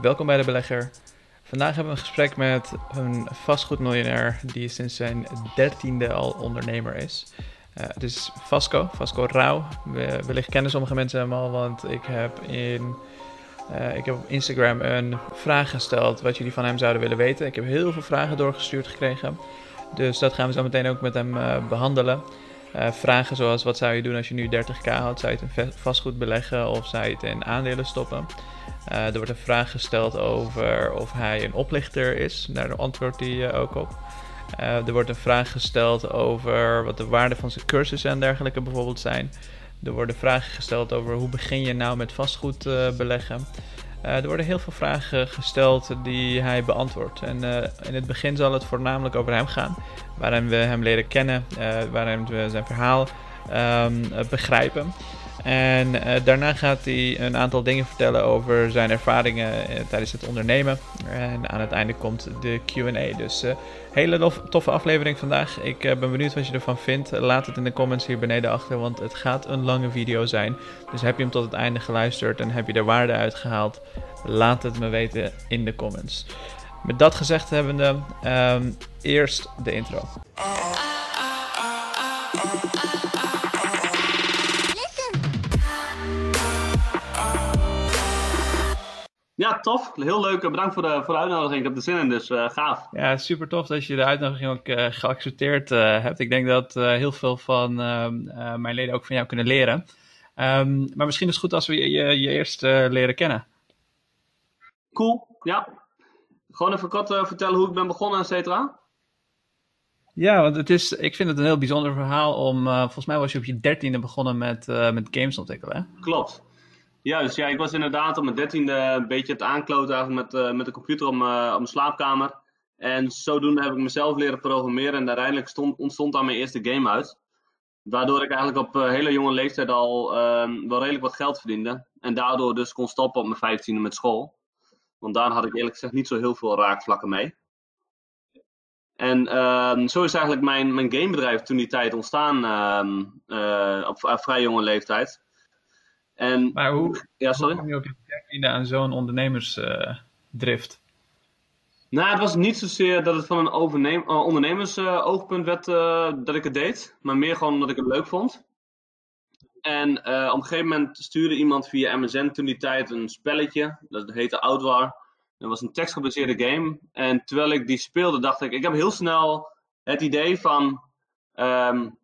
welkom bij de belegger. Vandaag hebben we een gesprek met een vastgoedmiljonair die sinds zijn dertiende al ondernemer is. Uh, het is Vasco, Vasco Rauw. wellicht kennen sommige mensen hem al, want ik heb, in, uh, ik heb op Instagram een vraag gesteld wat jullie van hem zouden willen weten. Ik heb heel veel vragen doorgestuurd gekregen, dus dat gaan we zo meteen ook met hem uh, behandelen. Vragen zoals wat zou je doen als je nu 30k had? Zou je het in vastgoed beleggen of zou je het in aandelen stoppen? Uh, er wordt een vraag gesteld over of hij een oplichter is. Daar antwoordt hij uh, ook op. Er wordt een vraag gesteld over wat de waarde van zijn cursussen en dergelijke bijvoorbeeld zijn. Er worden vragen gesteld over hoe begin je nou met vastgoed beleggen. Er worden heel veel vragen gesteld die hij beantwoordt. En in het begin zal het voornamelijk over hem gaan. Waarin we hem leren kennen, waarin we zijn verhaal um, begrijpen. En uh, daarna gaat hij een aantal dingen vertellen over zijn ervaringen uh, tijdens het ondernemen. En aan het einde komt de QA. Dus uh, hele toffe aflevering vandaag. Ik ben benieuwd wat je ervan vindt. Laat het in de comments hier beneden achter, want het gaat een lange video zijn. Dus heb je hem tot het einde geluisterd en heb je er waarde uitgehaald? Laat het me weten in de comments. Met dat gezegd hebbende, um, eerst de intro. Ja, tof. Heel leuk. Bedankt voor de, voor de uitnodiging. Ik heb er zin in, dus uh, gaaf. Ja, super tof dat je de uitnodiging ook uh, geaccepteerd uh, hebt. Ik denk dat heel veel van ehm, mijn leden ook van jou kunnen leren. Um, maar misschien is het goed als we je, je, je eerst leren kennen. Cool, ja. Gewoon even kort vertellen hoe ik ben begonnen, et cetera. Ja, want het is, ik vind het een heel bijzonder verhaal om, volgens mij was je op je dertiende begonnen met, met games ontwikkelen. Klopt. Juist, ja, ik was inderdaad op mijn dertiende een beetje het aankloten met, uh, met de computer om, op mijn slaapkamer. En zodoende heb ik mezelf leren programmeren en uiteindelijk stond, ontstond daar mijn eerste game uit. Waardoor ik eigenlijk op uh, hele jonge leeftijd al ehm, wel redelijk wat geld verdiende. En daardoor dus kon stoppen op mijn vijftiende met school. Want daar had ik eerlijk gezegd niet zo heel veel raakvlakken mee. En ehm, zo is eigenlijk mijn, mijn gamebedrijf toen die tijd ontstaan ehm, op, op vrij jonge leeftijd. En, maar hoe, ja, sorry? kom je op je aan zo'n ondernemersdrift? nou, het was niet zozeer dat het van een uh, ondernemersoogpunt werd uh, dat ik het deed, maar meer gewoon omdat ik het leuk vond. En uh, op een gegeven moment stuurde iemand via MSN toen die tijd een spelletje, dat heette Outwar. Dat was een tekstgebaseerde game. En terwijl ik die speelde, dacht ik, ik heb heel snel het idee van, um,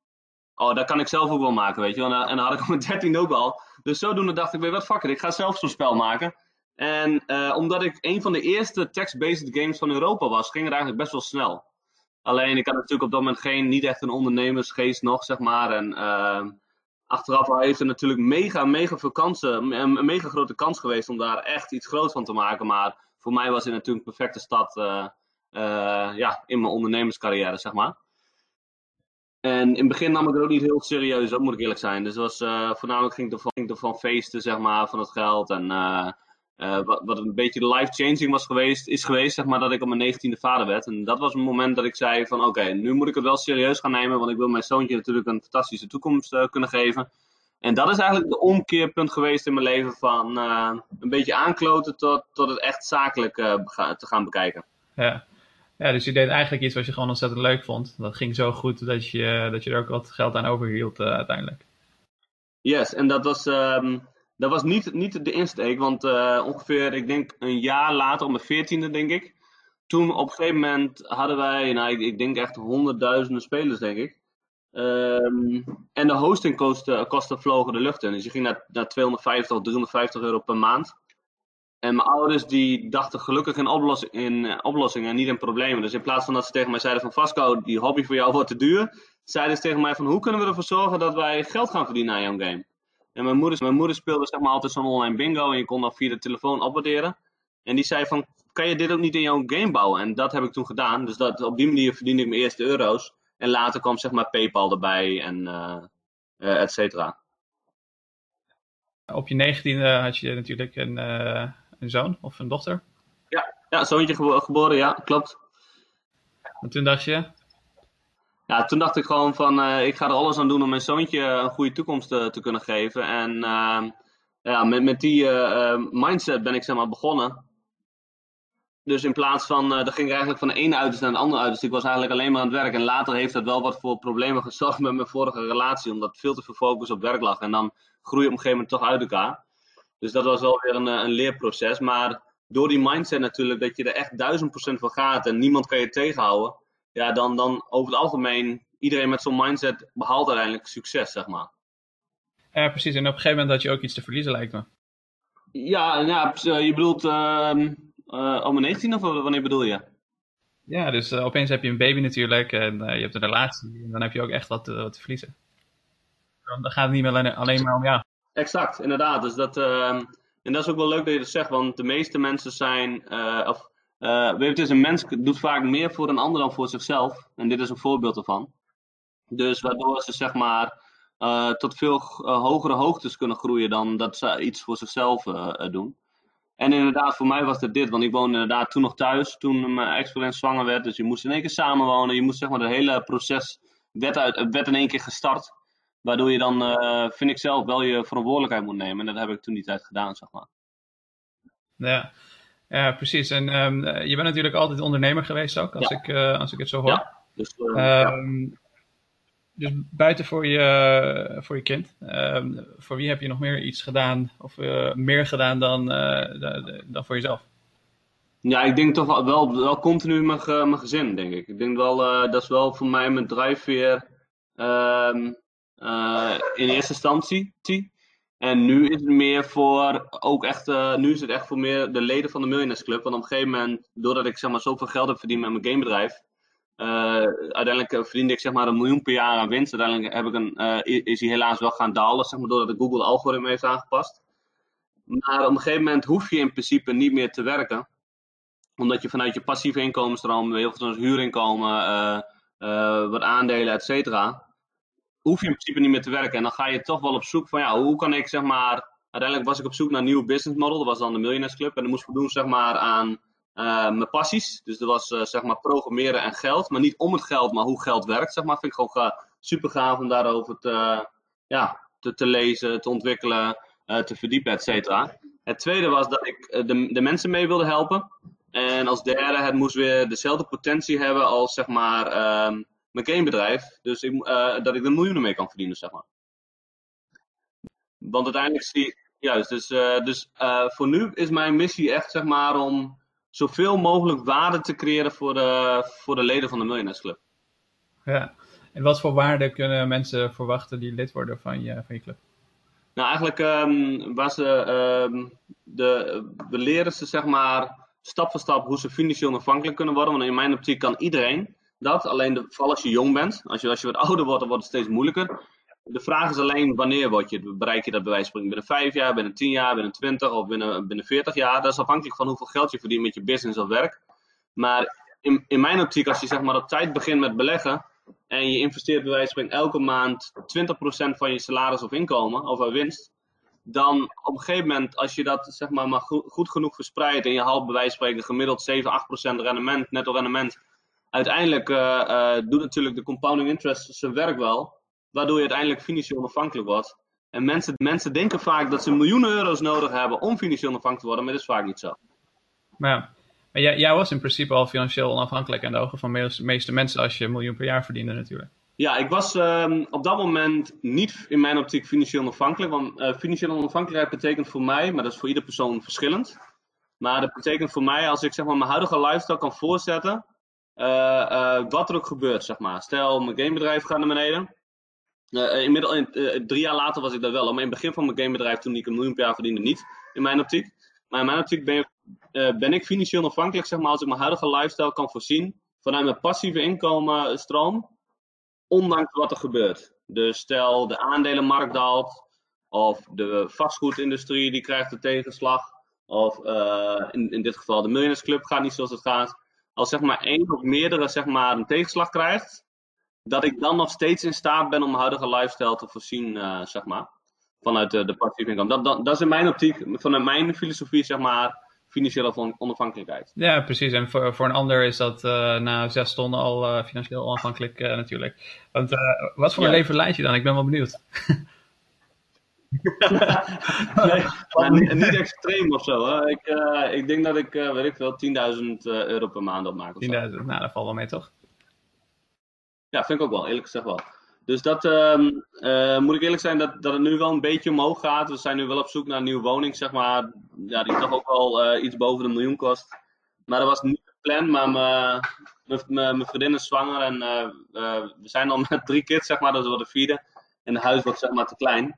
oh, dat kan ik zelf ook wel maken, weet je wel. En dan had ik op mijn 13 ook al. Dus zodoende dacht ik weer, wat fuck ik ga zelf zo'n spel maken. En uh, omdat ik een van de eerste text-based games van Europa was, ging het eigenlijk best wel snel. Alleen ik had natuurlijk op dat moment geen, niet echt een ondernemersgeest nog, zeg maar. En uh, achteraf heeft er natuurlijk mega, mega veel kansen, een mega grote kans geweest om daar echt iets groots van te maken. Maar voor mij was het natuurlijk een perfecte stad uh, ja, in mijn ondernemerscarrière, zeg maar. En in het begin nam ik het ook niet heel serieus, dat moet ik eerlijk zijn. Dus was, uh, voornamelijk ging ervan, ging feesten, zeg maar, van het geld. En uh, uh, wat, wat een beetje life-changing was geweest, is geweest, zeg maar, dat ik op mijn negentiende vader werd. En dat was een moment dat ik zei van, oké, nu moet ik het wel serieus gaan nemen. Want ik wil mijn zoontje natuurlijk een fantastische toekomst kunnen geven. En dat is eigenlijk de omkeerpunt geweest in mijn leven van een beetje aankloten tot, tot het echt zakelijk te gaan bekijken. Ja. Ja, dus je deed eigenlijk iets wat je gewoon ontzettend leuk vond. Dat ging zo goed dat je, dat je er ook wat geld aan overhield uh, uiteindelijk. Yes, en dat was, um, dat was niet, niet de insteek, want uh, ongeveer, ik denk een jaar later, om mijn veertiende denk ik. Toen op een gegeven moment hadden wij, nou ik, denk echt honderdduizenden spelers denk ik. Um, en de hostingkosten kosten vlogen de lucht in. Dus je ging naar, naar 250 of 350 euro per maand. En mijn ouders die dachten gelukkig in, oplossing, in uh, oplossingen en niet in problemen. Dus in plaats van dat ze tegen mij zeiden van Vasco, die hobby voor jou wordt te duur. Zeiden ze tegen mij van hoe kunnen we ervoor zorgen dat wij geld gaan verdienen aan jouw game. En mijn moeder, mijn moeder speelde zeg maar altijd zo'n online bingo en je kon dan via de telefoon opwaarderen. En die zei van kan je dit ook niet in jouw game bouwen? En dat heb ik toen gedaan. Dus dat, op die manier verdiende ik mijn eerste euro's. En later kwam zeg maar Paypal erbij en uh, et cetera. Op je negentiende had je natuurlijk een, een zoon of een dochter? Ja, ja zoontje geboren, ja, klopt. En toen dacht je? Ja, toen dacht ik gewoon van, uh, ik ga er alles aan doen om mijn zoontje een goede toekomst te, te kunnen geven. En uh, ja, met, met die uh, mindset ben ik zeg maar begonnen. dus in plaats van, dan ging ik eigenlijk van de ene uiterste naar de andere uiterste. Ik was eigenlijk alleen maar aan het werk. En later heeft dat wel wat voor problemen gezorgd met mijn vorige relatie. Omdat veel te veel focus op werk lag. En dan groei je op een gegeven moment toch uit elkaar. Dus dat was wel weer een, een leerproces. Maar door die mindset natuurlijk, dat je er echt duizend procent van gaat. En niemand kan je tegenhouden. Ja, dan, dan over het algemeen, iedereen met zo'n mindset behaalt uiteindelijk succes, zeg maar. Ja, precies. En op een gegeven moment had je ook iets te verliezen, lijkt me. Ja, ja je bedoelt uh, uh, om 19 of wanneer bedoel je? Ja, dus uh, opeens heb je een baby natuurlijk en je hebt een relatie en dan heb je ook echt wat, wat te verliezen. Dan, dan gaat het niet meer alleen, alleen maar om jou. Exact, inderdaad. Dus dat, ehm, en dat is ook wel leuk dat je dat zegt, want de meeste mensen zijn, of weet je, het is een mens doet vaak meer voor een ander dan voor zichzelf. En dit is een voorbeeld ervan. Dus waardoor ze zeg maar tot veel hogere hoogtes kunnen groeien dan dat ze iets voor zichzelf doen. En inderdaad, voor mij was het dit, want ik woonde inderdaad toen nog thuis, toen mijn ex-vriendin zwanger werd. Dus je moest in één keer samenwonen. Je moest zeg maar het hele proces, uit, werd in één keer gestart. Waardoor je dan, uh, vind ik zelf, wel je verantwoordelijkheid moet nemen. En dat heb ik toen die tijd gedaan, zeg maar. Ja, ja precies. En um, je bent natuurlijk altijd ondernemer geweest ook, als, ik, uh, als ik het zo hoor. Ja, dus, um, ja dus buiten voor je, voor je kind, ehm, voor wie heb je nog meer iets gedaan of uh, meer gedaan dan, dan voor jezelf? Ja, ik denk toch wel, wel, continu mijn, mijn gezin, denk ik. Ik denk wel, dat is wel voor mij mijn drijfveer um, in eerste instantie. En nu is het meer voor, ook echt, nu is het echt voor meer de leden van de Millionaires Club. Want op een gegeven moment, doordat ik zeg maar zoveel geld heb verdiend met mijn gamebedrijf, uh, uiteindelijk eh, verdiende ik zeg maar een miljoen per jaar aan winst. Uiteindelijk heb ik een, is hij helaas wel gaan dalen, zeg maar, doordat de Google algoritme heeft aangepast. Maar op een gegeven moment hoef je in principe niet meer te werken. Omdat je vanuit je passieve inkomensstroom, heel veel huurinkomen, wat aandelen, et cetera. Hoef je in principe niet meer te werken. En dan ga je toch wel op zoek van, ja, hoe kan ik zeg maar... Uiteindelijk was ik op zoek naar een nieuw business model. Dat was dan de Millionaires Club. En dan moest ik doen zeg maar aan uh, mijn passies. Dus dat was uh, zeg maar programmeren en geld. Maar niet om het geld, maar hoe geld werkt. Zeg maar. Vind ik gewoon super gaaf om daarover te, ja, te, te lezen, te ontwikkelen, te verdiepen, et cetera. Het tweede was dat ik de, de mensen mee wilde helpen. En als derde, het moest weer dezelfde potentie hebben als zeg maar ehm, mijn gamebedrijf. Dus ik, dat ik er miljoenen mee kan verdienen, zeg maar. Want uiteindelijk zie ik, juist, dus, dus voor nu is mijn missie echt zeg maar om zoveel mogelijk waarde te creëren voor de, voor de leden van de Millionaires Club. Ja, en wat voor waarde kunnen mensen verwachten die lid worden van je, van je club? Nou, eigenlijk um, waar ze, um, de, we leren ze zeg maar stap voor stap hoe ze financieel onafhankelijk kunnen worden. Want in mijn optiek kan iedereen dat. Alleen de, vooral als je jong bent. Als je, als je wat ouder wordt, dan wordt het steeds moeilijker. De vraag is alleen wanneer word je, bereik je dat bij wijze van binnen 5 jaar, binnen 10 jaar, binnen 20 of binnen, binnen 40 jaar. Dat is afhankelijk van hoeveel geld je verdient met je business of werk. Maar in, in mijn optiek, als je zeg maar op tijd begint met beleggen en je investeert bij wijze elke maand 20% van je salaris of inkomen of winst, dan op een gegeven moment, als je dat zeg maar, maar goed, genoeg verspreidt en je haalt bij wijze gemiddeld 7, 8% rendement, netto rendement, uiteindelijk uh, uh, doet natuurlijk de compounding interest zijn werk wel. Waardoor je uiteindelijk financieel onafhankelijk wordt. En mensen, mensen denken vaak dat ze miljoenen euro's nodig hebben om financieel onafhankelijk te worden, maar dat is vaak niet zo. Maar ja, maar jij, jij, was in principe al financieel onafhankelijk in de ogen van de meeste mensen als je een miljoen per jaar verdiende natuurlijk. Ja, ik was um, op dat moment niet in mijn optiek financieel onafhankelijk. Want uh, financiële onafhankelijkheid betekent voor mij, maar dat is voor ieder persoon verschillend. Maar dat betekent voor mij, als ik zeg maar mijn huidige lifestyle kan voorzetten, wat er ook gebeurt, zeg maar. Stel, mijn gamebedrijf gaat naar beneden. Uh, inmiddels, drie jaar later was ik dat wel. Maar in het begin van mijn gamebedrijf, toen ik een miljoen per jaar verdiende, niet. In mijn optiek. Maar in mijn optiek ben, ben ik financieel afhankelijk, zeg maar, als ik mijn huidige lifestyle kan voorzien. Vanuit mijn passieve inkomenstroom. Ondanks wat er gebeurt. Dus stel de aandelenmarkt daalt. Of de vastgoedindustrie die krijgt de tegenslag. Of in, in dit geval de Millionaires Club gaat niet zoals het gaat. Als zeg maar één of meerdere zeg maar, een tegenslag krijgt dat ik dan nog steeds in staat ben om mijn huidige lifestyle te voorzien, uh, zeg maar. Vanuit de, de passieve inkomen. Dat, dat, dat is in mijn optiek, vanuit mijn filosofie, zeg maar, financiële onafhankelijkheid. Ja, precies. En voor, voor een ander is dat uh, na zes ton al uh, financieel onafhankelijk natuurlijk. Want wat voor ja. een leven leid je dan? Ik ben wel benieuwd. nee, maar niet, niet extreem of zo. Hè. Ik, uh, ik denk dat ik, uh, weet ik veel, 10.000 euro per maand opmaak. 10.000, nou dat valt wel mee toch? Ja, vind ik ook wel, eerlijk gezegd wel. Dus dat um, uh, moet ik eerlijk zijn dat, dat het nu wel een beetje omhoog gaat. We zijn nu wel op zoek naar een nieuwe woning, zeg maar. Ja, die toch ook wel iets boven de miljoen kost. Maar dat was niet het plan, maar mijn vriendin is zwanger en we zijn al met drie kids, zeg maar, dat is wel de vierde. En het huis wordt zeg maar te klein.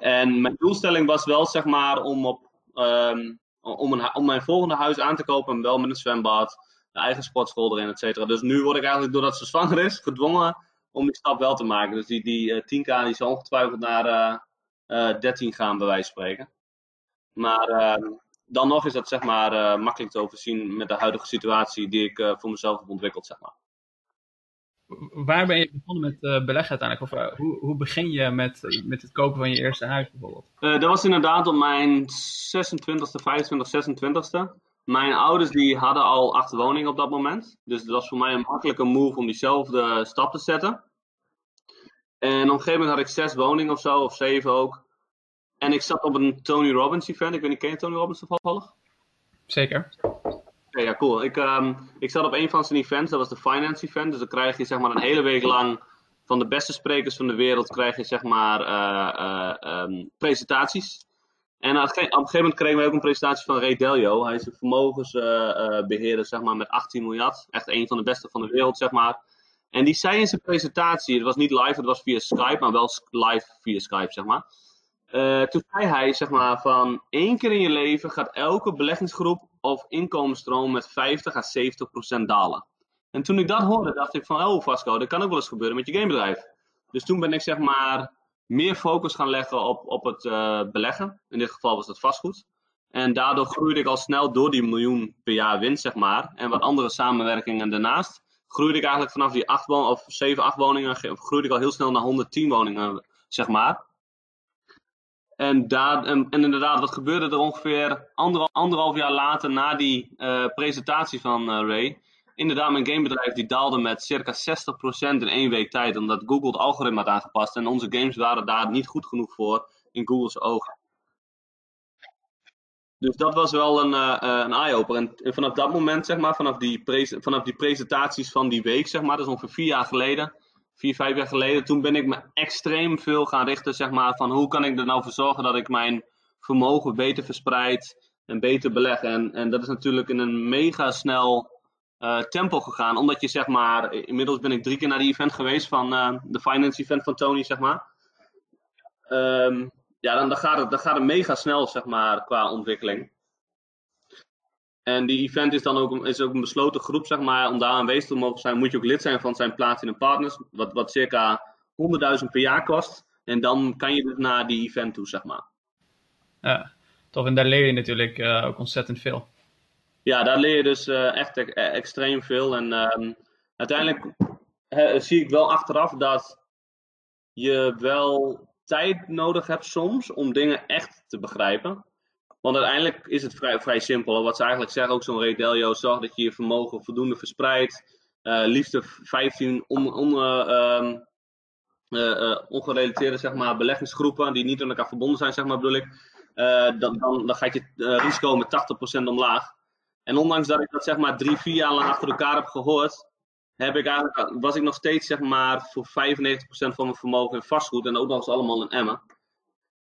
En mijn doelstelling was wel, zeg maar, om, op, um, om, een, om mijn volgende huis aan te kopen, wel met een zwembad, een eigen sportschool erin, et cetera. Dus nu word ik eigenlijk, doordat ze zwanger is, gedwongen om die stap wel te maken. Dus die, die uh, 10k die zal ongetwijfeld naar uh, uh, 13 gaan, bij wijze van spreken. Maar ehm, dan nog is dat zeg maar makkelijk te overzien met de huidige situatie die ik voor mezelf heb ontwikkeld, zeg maar. Waar ben je begonnen met uh, beleggen uiteindelijk? Of hoe, hoe begin je met, met het kopen van je eerste huis bijvoorbeeld? dat was inderdaad op mijn 26e, 25, 26e. Mijn ouders die hadden al acht woningen op dat moment. Dus dat was voor mij een makkelijke move om diezelfde stap te zetten. En op een gegeven moment had ik zes woningen of zo, of zeven ook. En ik zat op een Tony Robbins event. Ik weet niet, ken je Tony Robbins toevallig? Zeker. Ja, cool. Ik, um, ik zat op een van zijn events, dat was de Finance Event. Dus dan krijg je zeg maar een hele week lang van de beste sprekers van de wereld, krijg je zeg maar uh, uh, um, presentaties. En op een gegeven moment kregen we ook een presentatie van Ray Dalio. Hij is een vermogensbeheerder zeg maar, met 18 miljard. Echt een van de beste van de wereld, zeg maar. En die zei in zijn presentatie, het was niet live, het was via Skype, maar wel live via Skype, zeg maar. Uh, toen zei hij, zeg maar, van één keer in je leven gaat elke beleggingsgroep of inkomensstroom met 50 à 70 procent dalen. En toen ik dat hoorde, dacht ik van, oh Vasco, dat kan ook wel eens gebeuren met je gamebedrijf. Dus toen ben ik, zeg maar, meer focus gaan leggen op, op het uh, beleggen. In dit geval was dat vastgoed. En daardoor groeide ik al snel door die miljoen per jaar winst, zeg maar. En wat andere samenwerkingen daarnaast. Groeide ik eigenlijk vanaf die 8 of 7, 8 woningen, groeide ik al heel snel naar 110 woningen, zeg maar. En, en, inderdaad, wat gebeurde er ongeveer anderhalf, jaar later na die uh, presentatie van uh, Ray? Inderdaad, mijn gamebedrijf die daalde met circa 60% in één week tijd, omdat Google het algoritme had aangepast en onze games waren daar niet goed genoeg voor in Google's ogen. Dus dat was wel een, uh, een eye-opener. En, en, vanaf dat moment, zeg maar, vanaf die, vanaf die presentaties van die week, zeg maar, dat is ongeveer vier jaar geleden, vier, vijf jaar geleden, toen ben ik me extreem veel gaan richten, zeg maar, van hoe kan ik er nou voor zorgen dat ik mijn vermogen beter verspreid en beter beleg. En, en dat is natuurlijk in een mega snel uh, tempo gegaan, omdat je, zeg maar, inmiddels ben ik drie keer naar die event geweest van uh, de finance event van Tony, zeg maar. Um, ja, dan, dan, gaat het, dan gaat het mega snel, zeg maar, qua ontwikkeling. En die event is dan ook, een, is ook een besloten groep, zeg maar. Om daar aanwezig te mogen zijn, moet je ook lid zijn van zijn Platinum Partners. Wat, wat circa 100.000 per jaar kost. En dan kan je dus naar die event toe, zeg maar. Ja, tof. En daar leer je natuurlijk uh, ook ontzettend veel. Ja, daar leer je dus uh, echt e extreem veel. En um, uiteindelijk zie ik wel achteraf dat je wel tijd nodig hebt soms om dingen echt te begrijpen. Want uiteindelijk is het vrij, vrij simpel. Wat ze eigenlijk zeggen, ook zo'n Redelio, zorg dat je je vermogen voldoende verspreidt. Uh, liefst 15 on, on, ongerelateerde zeg maar, beleggingsgroepen die niet aan elkaar verbonden zijn, zeg maar, bedoel ik. dan, dan, dan gaat je risico met 80% omlaag. En ondanks dat ik dat zeg maar drie, vier jaar lang achter elkaar heb gehoord, heb ik eigenlijk, was ik nog steeds zeg maar voor 95% van mijn vermogen in vastgoed en ook nog eens allemaal in Emmen.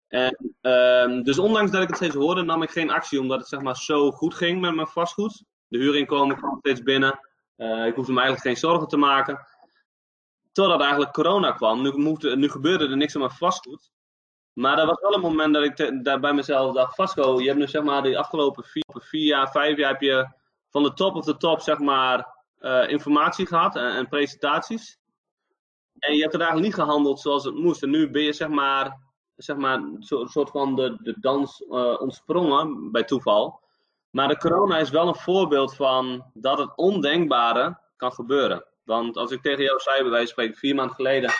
En, um, dus ondanks dat ik het steeds hoorde, nam ik geen actie, omdat het zeg maar zo goed ging met mijn vastgoed. De huurinkomen kwam steeds binnen. Uh, ik hoefde me eigenlijk geen zorgen te maken. Totdat eigenlijk corona kwam. Nu, moest, nu gebeurde er niks aan mijn vastgoed. Maar er was wel een moment dat ik daar bij mezelf dacht, Vasco, je hebt nu zeg maar de afgelopen vier, jaar, vijf jaar heb je van de top of de top zeg maar uh, informatie gehad en, en presentaties. En je hebt er eigenlijk niet gehandeld zoals het moest. En nu ben je zeg maar zeg maar, een soort van de, de dans uh, ontsprongen bij toeval. Maar de corona is wel een voorbeeld van dat het ondenkbare kan gebeuren. Want als ik tegen jou zei, bij wijze van spreken, vier maanden geleden,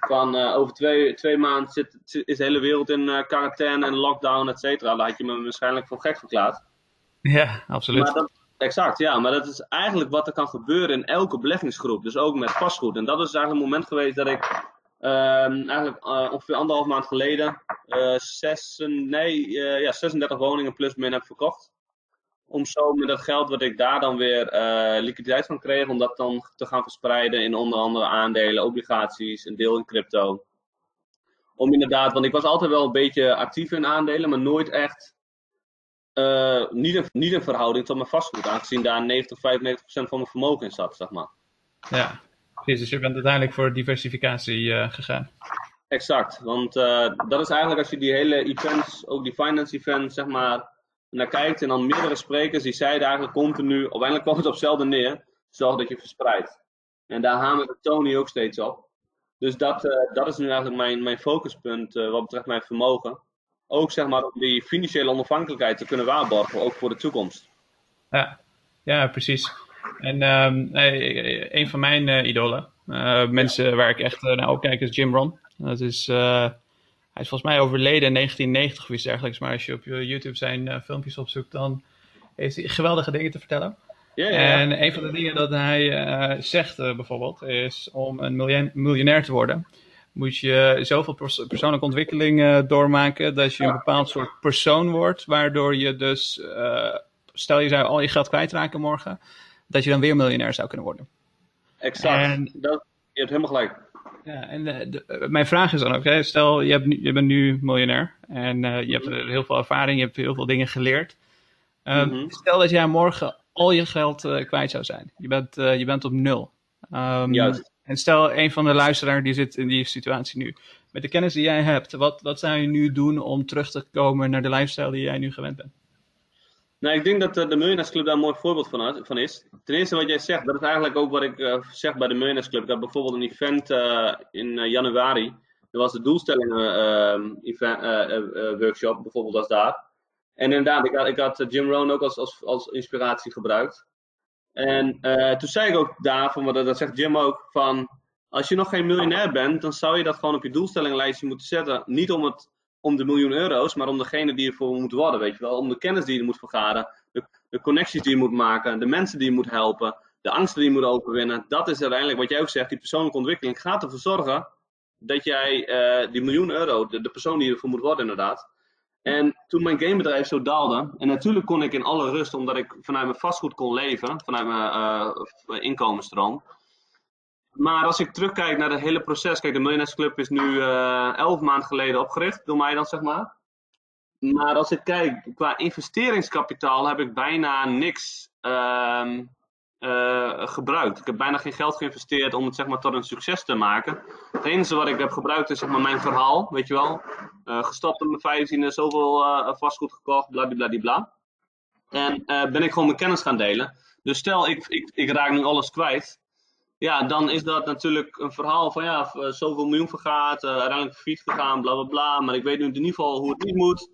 van uh, over twee, twee maanden zit, is de hele wereld in uh, quarantaine en lockdown, et cetera, dan had je me waarschijnlijk voor gek verklaard. Ja, absoluut. Maar dat, exact, ja. Maar dat is eigenlijk wat er kan gebeuren in elke beleggingsgroep. Dus ook met vastgoed. En dat is eigenlijk het moment geweest dat ik Ehm, eigenlijk uh, ongeveer anderhalf maand geleden uh, nee, uh, ja, 36 woningen plus min heb verkocht. Om zo met dat geld wat ik daar dan weer liquiditeit van kreeg, om dat dan te gaan verspreiden in onder andere aandelen, obligaties, een deel in crypto. Om inderdaad, want ik was altijd wel een beetje actief in aandelen, maar nooit echt, niet, een, niet een verhouding tot mijn vastgoed, aangezien daar 90, 95 procent van mijn vermogen in zat, zeg maar. Ja, precies. Dus je bent uiteindelijk voor diversificatie uh, gegaan. Exact, want uh, dat is eigenlijk als je die hele events, ook die finance events, zeg maar, naar kijkt en dan meerdere sprekers, die zeiden eigenlijk continu, uiteindelijk kwam het op hetzelfde neer, zorg dat je verspreidt. En daar hamerde Tony ook steeds op. Dus dat, uh, dat is nu eigenlijk mijn, mijn focuspunt wat betreft mijn vermogen. Ook zeg maar om die financiële onafhankelijkheid te kunnen waarborgen, ook voor de toekomst. Ja, ja precies. En um, een van mijn uh, idolen, uh, mensen waar ik echt uh, naar opkijk, is Jim Ron. Dat is, hij is volgens mij overleden in 1990 of iets dergelijks. Maar als je op YouTube zijn filmpjes opzoekt, dan heeft hij geweldige dingen te vertellen. Yeah, yeah. En een van de dingen dat hij zegt bijvoorbeeld, is om een miljonair te worden, moet je zoveel pers persoonlijke ontwikkeling doormaken dat je een bepaald soort persoon wordt, waardoor je dus, stel je zou al je geld kwijtraken morgen, dat je dan weer miljonair zou kunnen worden. Exact. En, dat, je hebt helemaal gelijk. Ja, en de, de, mijn vraag is dan ook, hè, stel je, hebt nu, je bent nu miljonair en uh, je hebt er heel veel ervaring, je hebt heel veel dingen geleerd. Mm -hmm. Stel dat jij morgen al je geld uh, kwijt zou zijn. Je bent, uh, je bent op nul. Um, Juist. En stel een van de luisteraars die zit in die situatie nu. Met de kennis die jij hebt, wat, wat zou je nu doen om terug te komen naar de lifestyle die jij nu gewend bent? Nou, ik denk dat de Miljonairsclub daar een mooi voorbeeld van, is. Ten eerste wat jij zegt, dat is eigenlijk ook wat ik uh, zeg bij de Miljonairsclub. Ik had bijvoorbeeld een event uh, in januari. Er was de doelstellingen ehm, bijvoorbeeld als daar. En inderdaad, ik had, ik had Jim Rohn ook als, als, als inspiratie gebruikt. En toen zei ik ook daar, van, dat, zegt Jim ook, van als je nog geen miljonair bent, dan zou je dat gewoon op je doelstellinglijstje moeten zetten. Niet om het om de miljoen euro's, maar om degene die ervoor moet worden, weet je wel. Om de kennis die je moet vergaren, de, de, connecties die je moet maken, de mensen die je moet helpen, de angsten die je moet overwinnen. Dat is uiteindelijk wat jij ook zegt, die persoonlijke ontwikkeling gaat ervoor zorgen dat jij uh, die miljoen euro, de, de persoon die ervoor moet worden inderdaad. En toen mijn gamebedrijf zo daalde, en natuurlijk kon ik in alle rust, omdat ik vanuit mijn vastgoed kon leven, vanuit mijn uh, inkomensstroom, maar als ik terugkijk naar het hele proces, kijk, de Miljonairsclub is nu uh, elf maanden geleden opgericht, door mij dan zeg maar. Maar als ik kijk, qua investeringskapitaal heb ik bijna niks uh, uh, gebruikt. Ik heb bijna geen geld geïnvesteerd om het zeg maar tot een succes te maken. Het enige wat ik heb gebruikt is zeg maar mijn verhaal, weet je wel. Uh, gestopt op mijn 15e, zoveel vastgoed gekocht, bladibladibla. En ben ik gewoon mijn kennis gaan delen. Dus stel, ik, ik, ik raak nu alles kwijt ja, dan is dat natuurlijk een verhaal van ja, eh, zoveel miljoen vergaat, uh, uiteindelijk failliet gegaan, bla bla bla. Maar ik weet nu in ieder geval hoe het niet moet.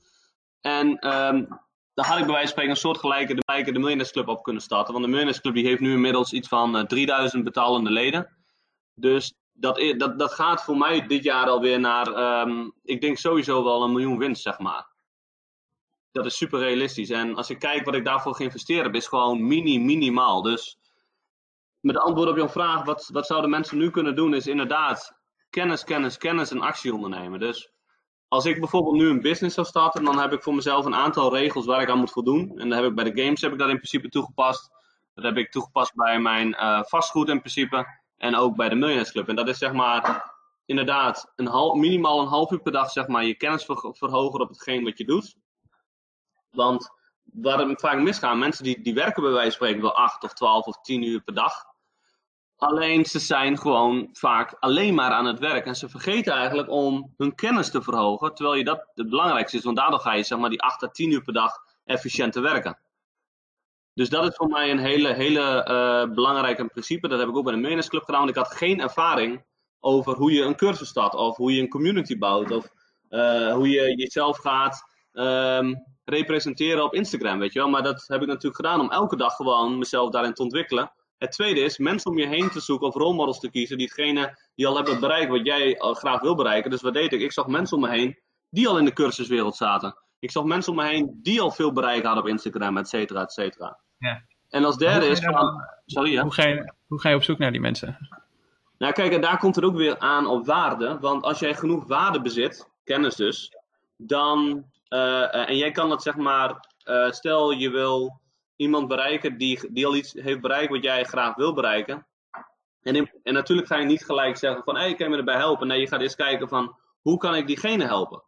En um, dan had ik bij wijze van spreken een soort gelijke de, de Millionairesclub op kunnen starten. Want de Millionairesclub die heeft nu inmiddels iets van uh, 3000 betalende leden. Dus dat, dat, dat gaat voor mij dit jaar alweer naar, um, ik denk sowieso wel een miljoen winst, zeg maar. Dat is super realistisch. En als ik kijk wat ik daarvoor geïnvesteerd heb, is gewoon mini, minimaal. Dus met antwoord op jouw vraag, wat, wat zouden mensen nu kunnen doen, is inderdaad kennis, kennis, kennis en actie ondernemen. Dus als ik bijvoorbeeld nu een business zou starten, dan heb ik voor mezelf een aantal regels waar ik aan moet voldoen. En dan heb ik bij de games heb ik dat in principe toegepast. Dat heb ik toegepast bij mijn uh, vastgoed in principe. En ook bij de Millionaires Club. En dat is zeg maar inderdaad een half, minimaal een half uur per dag zeg maar, je kennis verhogen op hetgeen wat je doet. Want waar het vaak misgaan, mensen die, die werken bij wijze van spreken wel 8 of 12 of 10 uur per dag. Alleen ze zijn gewoon vaak alleen maar aan het werk. En ze vergeten eigenlijk om hun kennis te verhogen. Terwijl je dat het belangrijkste is. Want daardoor ga je zeg maar die 8 à 10 uur per dag efficiënt te werken. Dus dat is voor mij een hele, hele uh, belangrijke principe. Dat heb ik ook bij de Meners Club gedaan. Want ik had geen ervaring over hoe je een cursus start. Of hoe je een community bouwt. Of uh, hoe je jezelf gaat um, representeren op Instagram. Weet je wel. Maar dat heb ik natuurlijk gedaan om elke dag gewoon mezelf daarin te ontwikkelen. Het tweede is mensen om je heen te zoeken of rolmodels te kiezen. Diegene die al hebben bereikt wat jij graag wil bereiken. Dus wat deed ik? Ik zag mensen om me heen die al in de cursuswereld zaten. Ik zag mensen om me heen die al veel bereikt hadden op Instagram, et cetera, et cetera. Ja. En als derde is van... Sorry, hoe, ga je, hoe ga je op zoek naar die mensen? Nou, kijk, en daar komt het ook weer aan op waarde. Want als jij genoeg waarde bezit, kennis dus, dan. eh, en jij kan dat zeg maar. eh, stel je wil iemand bereiken die, die al iets heeft bereikt wat jij graag wil bereiken. En, en natuurlijk ga je niet gelijk zeggen van hé, hey, kan je me erbij helpen? Nee, je gaat eerst kijken van hoe kan ik diegene helpen?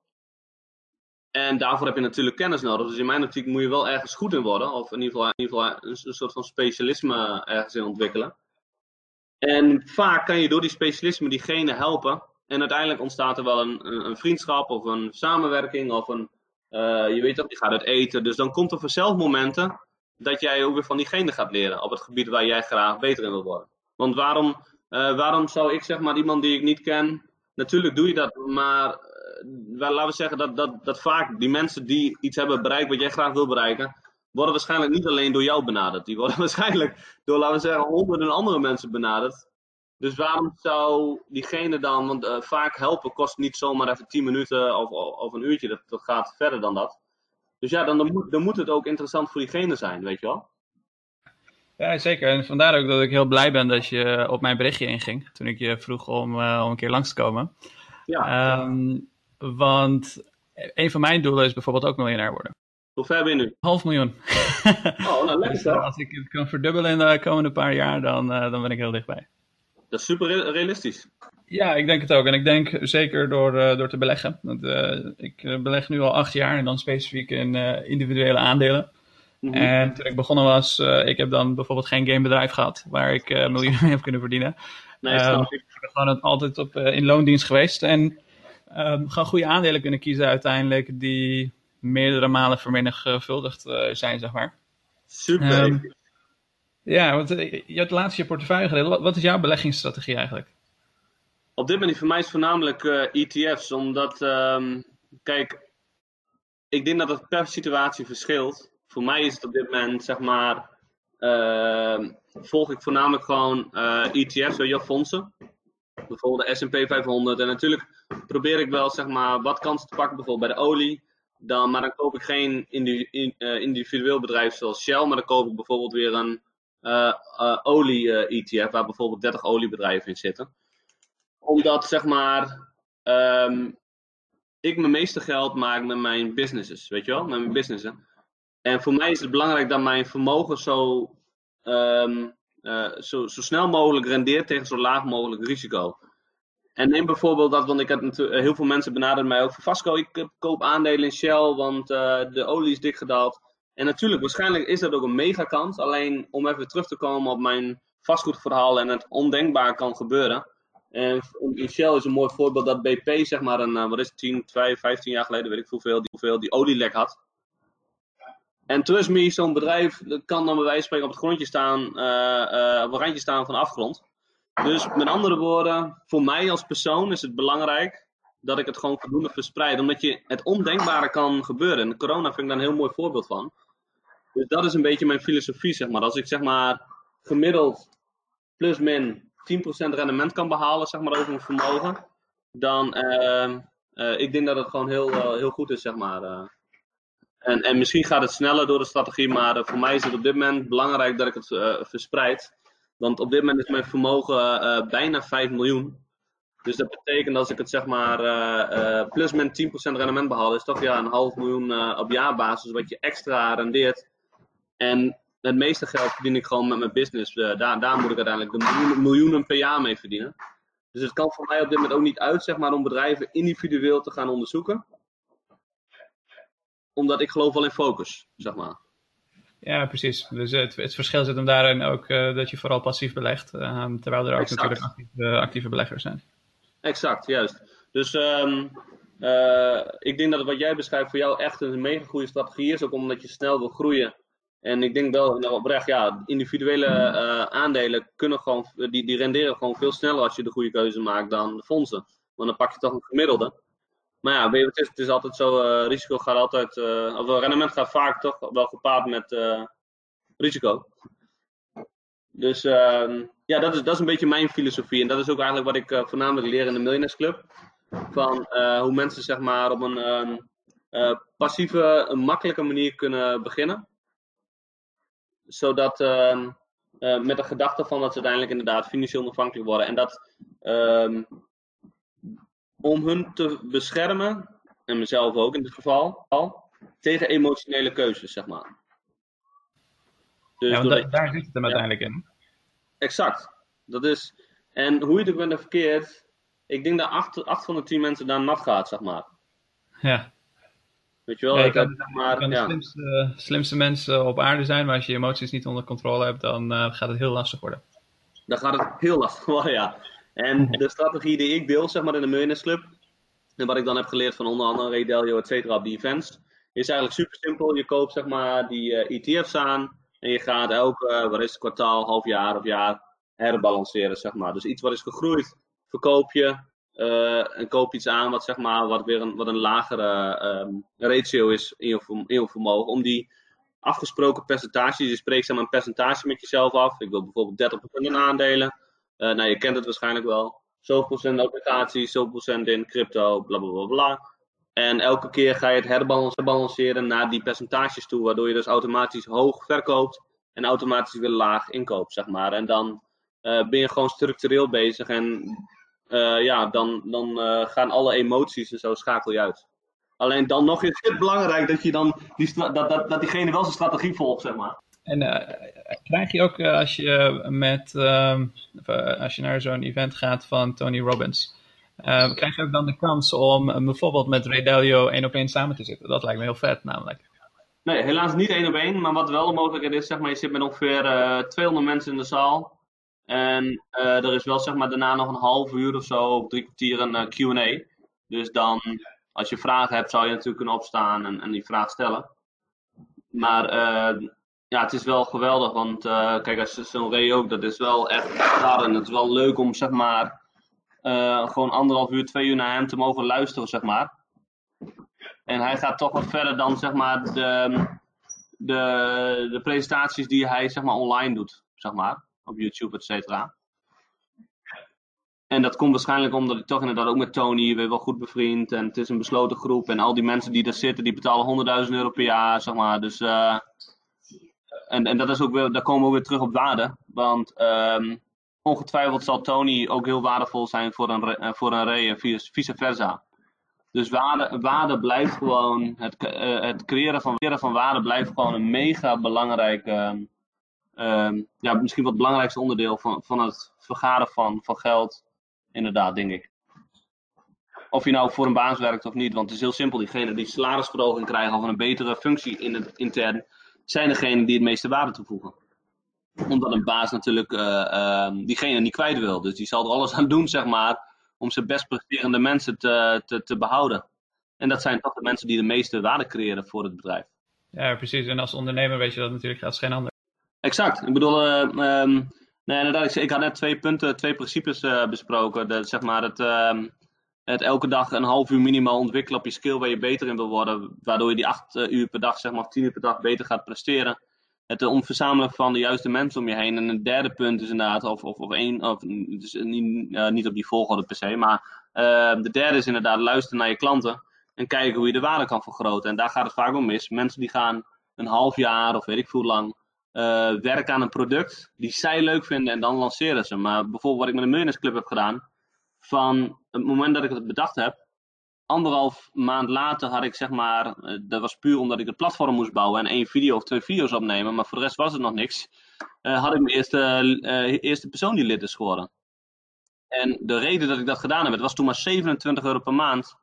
En daarvoor heb je natuurlijk kennis nodig. Dus in mijn optiek moet je wel ergens goed in worden. Of in ieder geval, in ieder geval een, soort van specialisme ergens in ontwikkelen. En vaak kan je door die specialisme diegene helpen. En uiteindelijk ontstaat er wel een, een, vriendschap of een samenwerking. Of een, eh, je weet toch, je gaat uit eten. Dus dan komt er vanzelf momenten dat jij ook weer van diegene gaat leren. Op het gebied waar jij graag beter in wil worden. Want waarom, eh, waarom zou ik zeg maar iemand die ik niet ken. Natuurlijk doe je dat, maar eh, laten we zeggen dat, dat, dat vaak die mensen die iets hebben bereikt wat jij graag wil bereiken, worden waarschijnlijk niet alleen door jou benaderd. Die worden waarschijnlijk door, laten we zeggen, honderden andere mensen benaderd. Dus waarom zou diegene dan, want eh, vaak helpen kost niet zomaar even 10 minuten of, of, of een uurtje, dat, dat gaat verder dan dat. Dus ja, dan, dan, moet, dan moet het ook interessant voor diegene zijn, weet je wel. Ja, zeker. En vandaar ook dat ik heel blij ben dat je op mijn berichtje inging. Toen ik je vroeg om, eh, om een keer langs te komen. Ja, Ehm, want een van mijn doelen is bijvoorbeeld ook miljonair worden. hoe ver ben je nu? Half miljoen. Oh, nou lekker Dus toch? als ik het kan verdubbelen in de komende paar jaar, dan, eh, dan ben ik heel dichtbij. Dat is super re- realistisch. Ja, ik denk het ook. En ik denk zeker door, eh, door te beleggen. Want, eh, ik eh, beleg nu al acht jaar en dan specifiek in individuele aandelen. Mhm. En toen ik begonnen was, ik heb dan bijvoorbeeld geen gamebedrijf gehad waar ik miljoenen mee heb kunnen verdienen. Nee, snap ik ben gewoon altijd op, in loondienst geweest en um, gewoon goede aandelen kunnen kiezen uiteindelijk die meerdere malen vermenigvuldigd zijn, zeg maar. Super. Um, ja, want je had laatst je portefeuille gedeeld. Wat is jouw beleggingsstrategie eigenlijk? Op dit moment voor mij is het voornamelijk ETF's, omdat, um, kijk, ik denk dat het per situatie verschilt voor mij is het op dit moment, zeg maar, uh, volg ik voornamelijk gewoon ETF's, weet je, fondsen. Bijvoorbeeld de S&P 500. En natuurlijk probeer ik wel, zeg maar, wat kansen te pakken, bijvoorbeeld bij de olie. Dan, maar dan koop ik geen individueel bedrijf zoals Shell, maar dan koop ik bijvoorbeeld weer een olie-ETF, waar bijvoorbeeld 30 oliebedrijven in zitten. Omdat, zeg maar, um, ik mijn meeste geld maak met mijn businesses, weet je wel, met mijn businessen. En voor mij is het belangrijk dat mijn vermogen zo, um, uh, zo, zo, snel mogelijk rendeert tegen zo laag mogelijk risico. En neem bijvoorbeeld dat, want ik heb natuurlijk heel veel mensen benaderen mij ook van Vasco, ik koop aandelen in Shell, want uh, de olie is dik gedaald. En natuurlijk, waarschijnlijk is dat ook een mega kans. Alleen om even terug te komen op mijn vastgoedverhaal en het ondenkbaar kan gebeuren. En Shell is een mooi voorbeeld dat BP, zeg maar, een, wat is het, 10, 5, 15 jaar geleden, weet ik hoeveel, die, hoeveel die olielek had. En trust me, zo'n bedrijf kan dan bij wijze van spreken op het grondje staan, uh, uh, op een randje staan van afgrond. Dus met andere woorden, voor mij als persoon is het belangrijk dat ik het gewoon voldoende verspreid. Omdat je het ondenkbare kan gebeuren. En corona vind ik daar een heel mooi voorbeeld van. Dus dat is een beetje mijn filosofie, zeg maar. Als ik zeg maar gemiddeld plus min 10% rendement kan behalen, zeg maar, over mijn vermogen. Dan, uh, ik denk dat het gewoon heel, uh, heel goed is, zeg maar. Uh. En, en misschien gaat het sneller door de strategie, maar voor mij is het op dit moment belangrijk dat ik het verspreid. Want op dit moment is mijn vermogen bijna 5 miljoen. Dus dat betekent als ik het zeg maar plus min 10% rendement behaal, is toch ja een half miljoen op jaarbasis wat je extra rendeert. En het meeste geld verdien ik gewoon met mijn business. daar, daar moet ik uiteindelijk de miljoenen, miljoenen per jaar mee verdienen. Dus het kan voor mij op dit moment ook niet uit zeg maar, om bedrijven individueel te gaan onderzoeken omdat ik geloof wel in focus, zeg maar. Ja, precies. Dus het, het verschil zit hem daarin ook uh, dat je vooral passief belegt, uh, terwijl er ook exact. natuurlijk actieve, actieve, beleggers zijn. Exact, juist. Dus um, uh, ik denk dat wat jij beschrijft voor jou echt een mega goede strategie is, ook omdat je snel wil groeien. En ik denk wel, nou, oprecht, ja, individuele aandelen kunnen gewoon, die, die renderen gewoon veel sneller als je de goede keuze maakt dan de fondsen. Want dan pak je toch een gemiddelde. Maar ja, weet je, het, is, het is altijd zo, uh, risico gaat altijd, uh, of rendement gaat vaak toch wel gepaard met risico. Dus uh, ja, dat is, dat is een beetje mijn filosofie. En dat is ook eigenlijk wat ik voornamelijk leer in de Millionaires Club. Van hoe mensen zeg maar op een passieve, een makkelijke manier kunnen beginnen. Zodat, ehm, met de gedachte van dat ze uiteindelijk inderdaad financieel onafhankelijk worden. En dat ehm, om hun te beschermen, en mezelf ook in dit geval, al, tegen emotionele keuzes, zeg maar. Dus ja, want daar zit het hem uiteindelijk in. Exact. Dat is, en hoe je het ook bent verkeerd, ik denk dat 8, van de 10 mensen daar nat gaat, zeg maar. Ja. Weet je wel? Ja, je kan, maar, kan de slimste, slimste, mensen op aarde zijn, maar als je emoties niet onder controle hebt, dan uh, gaat het heel lastig worden. Dan gaat het heel lastig worden, ja. En de strategie die ik deel, zeg maar, in de Millionaires Club, en wat ik dan heb geleerd van onder andere Ray Dalio, et cetera, op die events, is eigenlijk super simpel. Je koopt, zeg maar, die uh, eh, ETF's aan en je gaat elke, wat is het, kwartaal, half jaar of jaar herbalanceren, zeg maar. Dus iets wat is gegroeid, verkoop je uh, en koop iets aan wat, zeg maar, wat weer een, wat een lagere um, ratio is in je, in vermogen. Om die afgesproken percentages, je spreekt zeg een percentage met jezelf af. Ik wil bijvoorbeeld 30% in aandelen. Uh, nou, je kent het waarschijnlijk wel. Zoveel procent obligaties, zoveel procent in crypto, bla bla bla bla. En elke keer ga je het herbalanceren naar die percentages toe, waardoor je dus automatisch hoog verkoopt en automatisch weer laag inkoopt, zeg maar. En dan uh, ben je gewoon structureel bezig en uh, ja, dan, dan uh, gaan alle emoties en zo schakel je uit. Alleen dan nog is het belangrijk dat, je dan die, dat, dat, dat diegene wel zijn strategie volgt, zeg maar. En krijg je ook als je met ehm, als je naar zo'n event gaat van Tony Robbins, krijg je ook dan de kans om bijvoorbeeld met Ray Dalio één op één samen te zitten? Dat lijkt me heel vet namelijk. Nee, helaas niet één op één, maar wat wel een mogelijkheid is, zeg maar, je zit met ongeveer 200 mensen in de zaal. En uh, er is wel zeg maar daarna nog een half uur of zo, of drie kwartier een eh, Q&A. Dus dan, als je vragen hebt, zou je natuurlijk kunnen opstaan en, en die vraag stellen. Maar uh, ja, het is wel geweldig, want kijk, als zo'n Ray ook, dat is wel echt raar en het is wel leuk om zeg maar gewoon anderhalf uur, twee uur naar hem te mogen luisteren, zeg maar. En hij gaat toch wat verder dan zeg maar de, de, de presentaties die hij zeg maar online doet, zeg maar op YouTube, et cetera. En dat komt waarschijnlijk omdat ik toch inderdaad ook met Tony weer wel goed bevriend. En het is een besloten groep. En al die mensen die daar zitten, die betalen 100.000 euro per jaar, zeg maar. Dus, uh, en, en dat is ook weer, daar komen we weer terug op waarde. Want um, ongetwijfeld zal Tony ook heel waardevol zijn voor een, eh, voor een Ray en vice versa. Dus waarde, waarde blijft gewoon, het, uh, het creëren van, van waarde blijft gewoon een mega belangrijk uh, um, ja, misschien wat het belangrijkste onderdeel van, van het vergaren van, van geld. Inderdaad, denk ik. Of je nou voor een baas werkt of niet. Want het is heel simpel. Diegenen die salarisverhoging krijgen of een betere functie in het intern, zijn degenen die het meeste waarde toevoegen. Omdat een baas natuurlijk uh, diegene niet kwijt wil. Dus die zal er alles aan doen, zeg maar, om zijn best presterende mensen te, te, te behouden. En dat zijn toch de mensen die de meeste waarde creëren voor het bedrijf. Ja, precies. En als ondernemer weet je dat natuurlijk als geen ander. Exact. Ik bedoel, uh, um, nee, inderdaad, ik, ik, had net twee punten, twee principes uh, besproken. De, zeg maar het, uh, het elke dag een half uur minimaal ontwikkelen op je skill waar je beter in wil worden. Waardoor je die acht uh, uur per dag, zeg maar, of tien uur per dag beter gaat presteren. Het omverzamelen van de juiste mensen om je heen. En een derde punt is inderdaad, of, of, of één, of, dus niet, niet op die volgorde per se. Maar ehm, de derde is inderdaad luisteren naar je klanten. En kijken hoe je de waarde kan vergroten. En daar gaat het vaak om mis. Mensen die gaan een half jaar of weet ik veel lang uh, werken aan een product die zij leuk vinden en dan lanceren ze. Maar bijvoorbeeld wat ik met de Millionaires Club heb gedaan, van het moment dat ik het bedacht heb, anderhalf maand later had ik zeg maar, uh, dat was puur omdat ik het platform moest bouwen en één video of twee video's opnemen, maar voor de rest was het nog niks, uh, had ik mijn eerste, eerste persoon die lid is geworden. En de reden dat ik dat gedaan heb, het was toen maar 27 euro per maand.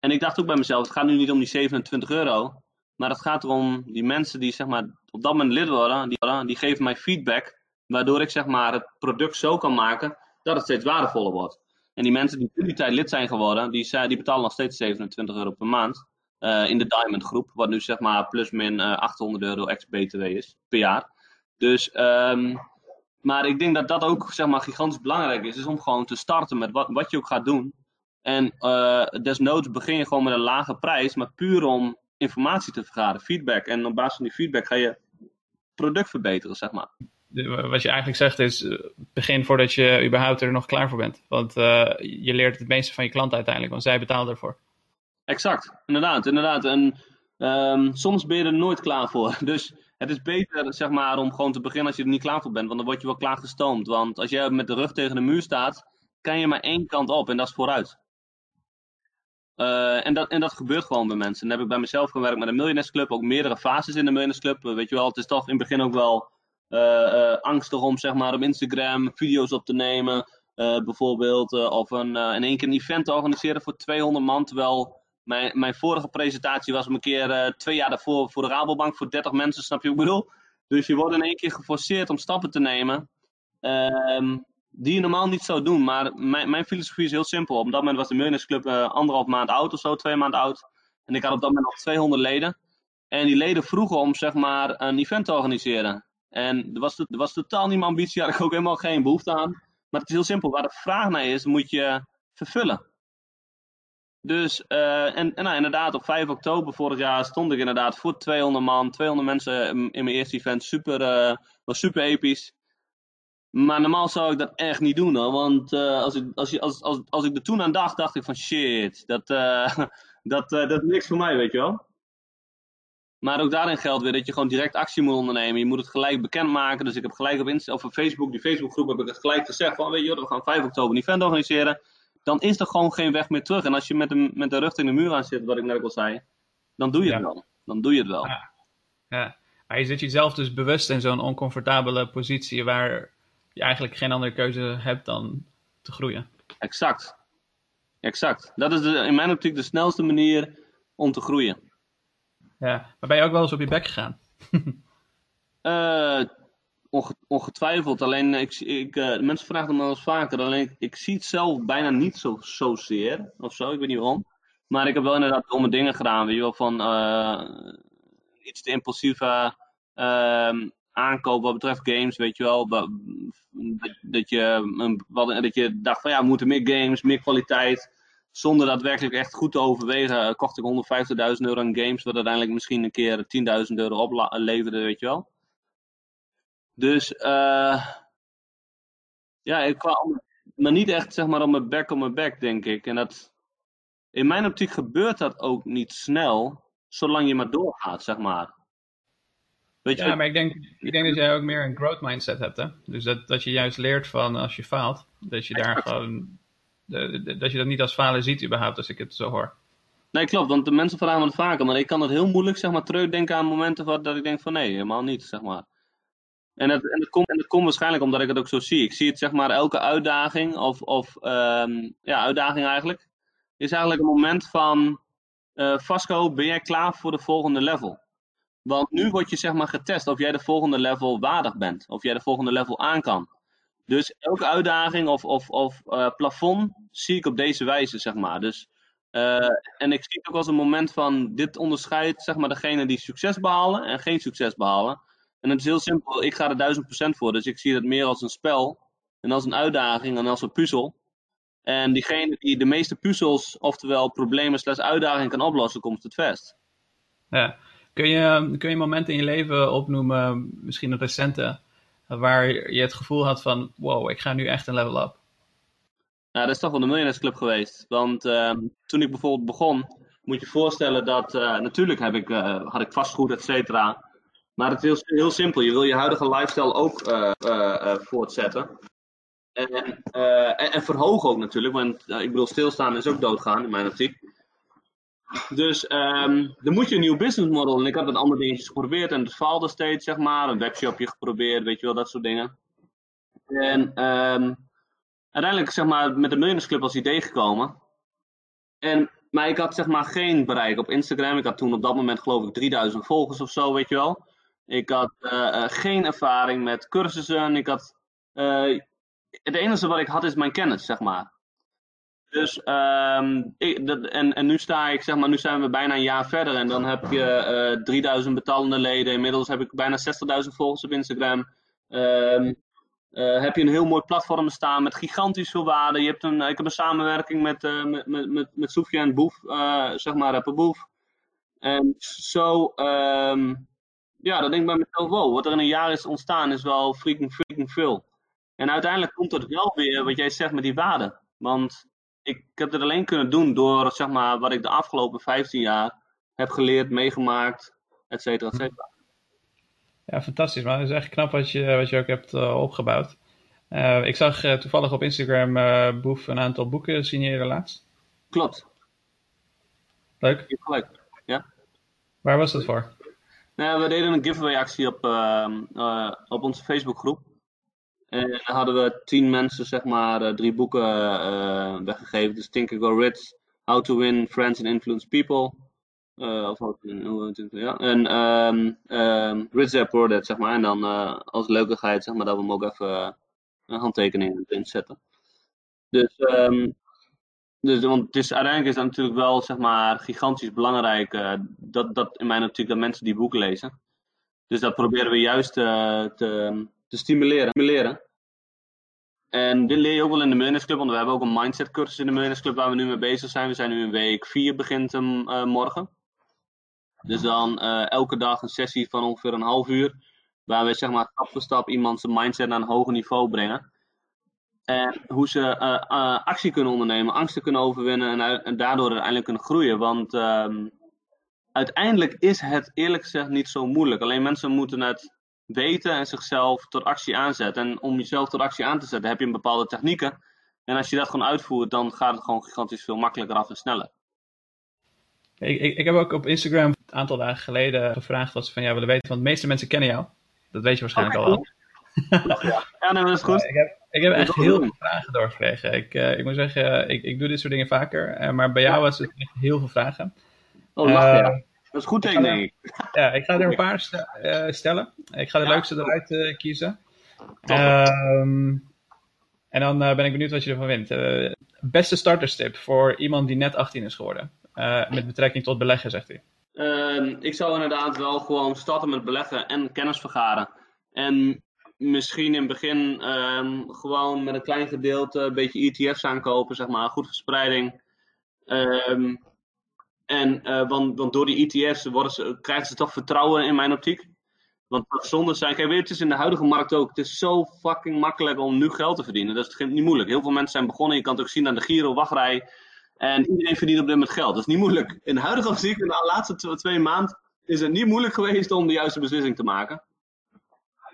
En ik dacht ook bij mezelf, het gaat nu niet om die 27 euro, maar het gaat erom die mensen die zeg maar, op dat moment lid worden, die, die geven mij feedback. Waardoor ik zeg maar, het product zo kan maken dat het steeds waardevoller wordt. En die mensen die in die tijd lid zijn geworden, die, die betalen nog steeds 27 euro per maand. Uh, in de Diamond groep, wat nu zeg maar plus min uh, 800 euro ex-BTW is per jaar. Dus, um, maar ik denk dat dat ook zeg maar gigantisch belangrijk is, is om gewoon te starten met wat, wat je ook gaat doen. En uh, desnoods begin je gewoon met een lage prijs, maar puur om informatie te vergaren, feedback. En op basis van die feedback ga je product verbeteren, zeg maar. Wat je eigenlijk zegt is, eh, begin voordat je überhaupt er nog klaar voor bent. Want uh, je leert het meeste van je klant uiteindelijk, want zij betalen ervoor. Exact, inderdaad. inderdaad. En um, soms ben je er nooit klaar voor. Dus het is beter zeg maar, om gewoon te beginnen als je er niet klaar voor bent. Want dan word je wel klaar gestoomd. Want als jij met de rug tegen de muur staat, kan je maar één kant op en dat is vooruit. Uh, en, dat, en dat gebeurt gewoon bij mensen. En dan heb ik bij mezelf gewerkt met een miljonairsclub, ook meerdere fases in de miljonairsclub. weet je wel, het is toch in het begin ook wel uh, angstig om zeg maar op Instagram video's op te nemen. bijvoorbeeld, of een, in één keer een event te organiseren voor 200 man. Terwijl mijn, mijn vorige presentatie was een keer twee jaar daarvoor voor de Rabobank voor 30 mensen, snap je wat ik bedoel? Dus je wordt in één keer geforceerd om stappen te nemen. Ehm, die je normaal niet zou doen. Maar mijn, mijn filosofie is heel simpel. Op dat moment was de Millionairesclub uh, anderhalf maand oud of zo, twee maanden oud. En ik had op dat moment nog 200 leden. En die leden vroegen om zeg maar een event te organiseren. En er was, er was totaal niet mijn ambitie, had ik ook helemaal geen behoefte aan. Maar het is heel simpel. Waar de vraag naar is, moet je vervullen. Dus, uh, en, nou, inderdaad, op 5 oktober vorig jaar stond ik inderdaad voor 200 man, 200 mensen in mijn eerste event. Super, uh, was super episch. Maar normaal zou ik dat echt niet doen hoor. Want uh, als, ik, als, je, als, als, als ik er toen aan dacht, dacht ik van shit, dat, uh, dat, uh, dat is niks voor mij, weet je wel. Maar ook daarin geldt weer dat je gewoon direct actie moet ondernemen. Je moet het gelijk bekendmaken. Dus ik heb gelijk op, Insta of op Facebook, die Facebookgroep, heb ik het gelijk gezegd van, weet je, we gaan 5 oktober een event organiseren. Dan is er gewoon geen weg meer terug. En als je met de, met de rug in de muur aan zit, wat ik net al zei, dan doe je het wel. Dan doe je het wel. Ja. ja. Maar je zit jezelf dus bewust in zo'n oncomfortabele positie waar je eigenlijk geen andere keuze hebt dan te groeien. Exact. Exact. Dat is de, in mijn optiek de snelste manier om te groeien. Ja, maar ben je ook wel eens op je bek gegaan? uh, ongetwijfeld. Alleen, ik, ik, uh, mensen vragen me wel eens vaker. Alleen, ik, ik, zie het zelf bijna niet zo, zozeer. Of zo, ik weet niet waarom. Maar ik heb wel inderdaad domme dingen gedaan. Weet je wel, van uh, iets te impulsieve ehm, aankoop wat betreft games, weet je wel. Dat, dat, je, dat je dacht van ja, we moeten meer games, meer kwaliteit. Zonder daadwerkelijk echt goed te overwegen, eh, kocht ik 150.000 euro aan games, wat uiteindelijk misschien een keer 10.000 euro opleverde, weet je wel. Dus, uh, ja, ik kwam, maar niet echt zeg maar op mijn back op mijn back, denk ik. En dat, in mijn optiek gebeurt dat ook niet snel, zolang je maar doorgaat, zeg maar. Weet je, ja, maar ik denk, ik denk dat jij ook meer een growth mindset hebt. Hè? Dus dat, dat je juist leert van als je faalt, dat je daar gewoon. dat je dat niet als falen ziet, überhaupt, als ik het zo hoor. Nee, klopt, want de mensen vragen me het vaker, maar ik kan het heel moeilijk zeg maar, terugdenken aan momenten waar, dat ik denk van nee, helemaal niet, zeg maar. En het, en, het komt, en het komt waarschijnlijk omdat ik het ook zo zie. Ik zie het zeg maar elke uitdaging, of, of um, ja, uitdaging eigenlijk, is eigenlijk een moment van uh, Vasco, ben jij klaar voor de volgende level? Want nu word je zeg maar getest of jij de volgende level waardig bent. Of jij de volgende level aan kan. Dus elke uitdaging of, of, of uh, plafond zie ik op deze wijze, zeg maar. Dus, uh, en ik zie het ook als een moment van, dit onderscheidt zeg maar degene die succes behalen en geen succes behalen. En het is heel simpel, ik ga er duizend procent voor. Dus ik zie het meer als een spel en als een uitdaging en als een puzzel. En diegene die de meeste puzzels, oftewel problemen slash uitdagingen kan oplossen, komt het vast. Ja, Kun je, kun je momenten in je leven opnoemen, misschien een recente, waar je het gevoel had van, wow, ik ga nu echt een level up? Nou, dat is toch wel de Millionairesclub geweest. Want uh, toen ik bijvoorbeeld begon, moet je voorstellen dat, uh, natuurlijk heb ik, uh, had ik vastgoed, et cetera. Maar het is heel, heel, simpel. Je wil je huidige lifestyle ook uh, voortzetten. En, en, en, verhogen ook natuurlijk. Want ik bedoel, stilstaan is ook doodgaan in mijn optiek. Dus um, dan moet je een nieuw business model. En ik had het andere dingetjes geprobeerd en het faalde steeds, zeg maar. Een webshopje geprobeerd, weet je wel, dat soort dingen. En um, uiteindelijk, zeg maar, met de Millionaires Club als idee gekomen. En, maar ik had, zeg maar, geen bereik op Instagram. Ik had toen op dat moment, geloof ik, 3000 volgers of zo, weet je wel. Ik had uh, geen ervaring met cursussen. Ik had. Uh, het enige wat ik had is mijn kennis, zeg maar. Dus, um, ik, dat, en, en nu sta ik, zeg maar, nu zijn we bijna een jaar verder en dan heb je uh, 3000 betalende leden. Inmiddels heb ik bijna 60.000 volgers op Instagram. Um, heb je een heel mooi platform staan met gigantisch veel. Je hebt een, ik heb een samenwerking met, uh, met, met, met, met en Boef, zeg maar, Rapper Boef. En zo, um, ja, dan denk ik bij mezelf, wow, wat er in een jaar is ontstaan is wel freaking, freaking veel. En uiteindelijk komt het wel weer, wat jij zegt, met die waarde. Want ik heb het alleen kunnen doen door zeg maar, wat ik de afgelopen 15 jaar heb geleerd, meegemaakt, et cetera, et cetera. Ja, fantastisch man. Het is echt knap wat je, wat je ook hebt uh, opgebouwd. Uh, ik zag uh, toevallig op Instagram Boef een aantal boeken signeren laatst. Klopt. Leuk. Gelijk, ja. Waar was dat voor? Nou, we deden een giveaway actie op, ehm, op onze Facebookgroep. En dan hadden we tien mensen, zeg maar, drie boeken weggegeven. Dus Think and Go Rich, How to Win Friends and Influence People. Uh, of ja. En um, um, Rich Dad Poor Dad, zeg maar. En dan als leukigheid, zeg maar, dat we hem ook even een handtekening in zetten. Dus, um, dus, want het is, uiteindelijk is dat natuurlijk wel, zeg maar, gigantisch belangrijk. dat, dat in mijn optiek, dat mensen die boeken lezen. Dus dat proberen we juist te, te stimuleren. En dit leer je ook wel in de Millennials Club, want we hebben ook een mindset cursus in de Millennials Club waar we nu mee bezig zijn. We zijn nu in week 4, begint hem morgen. Dus dan uh, elke dag een sessie van ongeveer een half uur. Waar we zeg maar stap voor stap iemand zijn mindset naar een hoger niveau brengen. En hoe ze uh, actie kunnen ondernemen, angsten kunnen overwinnen en, en daardoor uiteindelijk kunnen groeien. Want um, uiteindelijk is het eerlijk gezegd niet zo moeilijk. Alleen mensen moeten het weten en zichzelf tot actie aanzetten. En om jezelf tot actie aan te zetten heb je een bepaalde technieken. En als je dat gewoon uitvoert, dan gaat het gewoon gigantisch veel makkelijker af en sneller. Ik, ik, ik, heb ook op Instagram een aantal dagen geleden gevraagd wat ze van jou willen weten. Want de meeste mensen kennen jou. Dat weet je waarschijnlijk al. Ja, ja nee, dat is goed. ik, heb, ik heb echt heel veel vragen doorgekregen. Ik, uh, ik moet zeggen, ik, ik doe dit soort dingen vaker. Uh, maar bij jou was het echt heel veel vragen. Oh, lach, uh, ja. Dat is goed teken, denk ik. Ja, ik ga er een paar st stellen. Ik ga de ja, leukste eruit kiezen. Um, en dan ben ik benieuwd wat je ervan vindt. beste starterstip voor iemand die net 18 is geworden. Met betrekking tot beleggen, zegt hij. Uh, ik zou inderdaad wel gewoon starten met beleggen en kennis vergaren. En misschien in het begin uh, gewoon met een klein gedeelte een beetje ETF's aankopen, zeg maar, goed verspreiding. Ehm, en uh, want, want, door die ETF's worden ze, krijgen ze toch vertrouwen in mijn optiek. Want zonder zijn, kijk, weet, het is in de huidige markt ook. Het is zo fucking makkelijk om nu geld te verdienen. Dat is niet moeilijk. Heel veel mensen zijn begonnen. Je kan het ook zien aan de Giro wachtrij. En iedereen verdient op dit moment geld. Dat is niet moeilijk. In de huidige fysiek, in de laatste twee maanden, is het niet moeilijk geweest om de juiste beslissing te maken.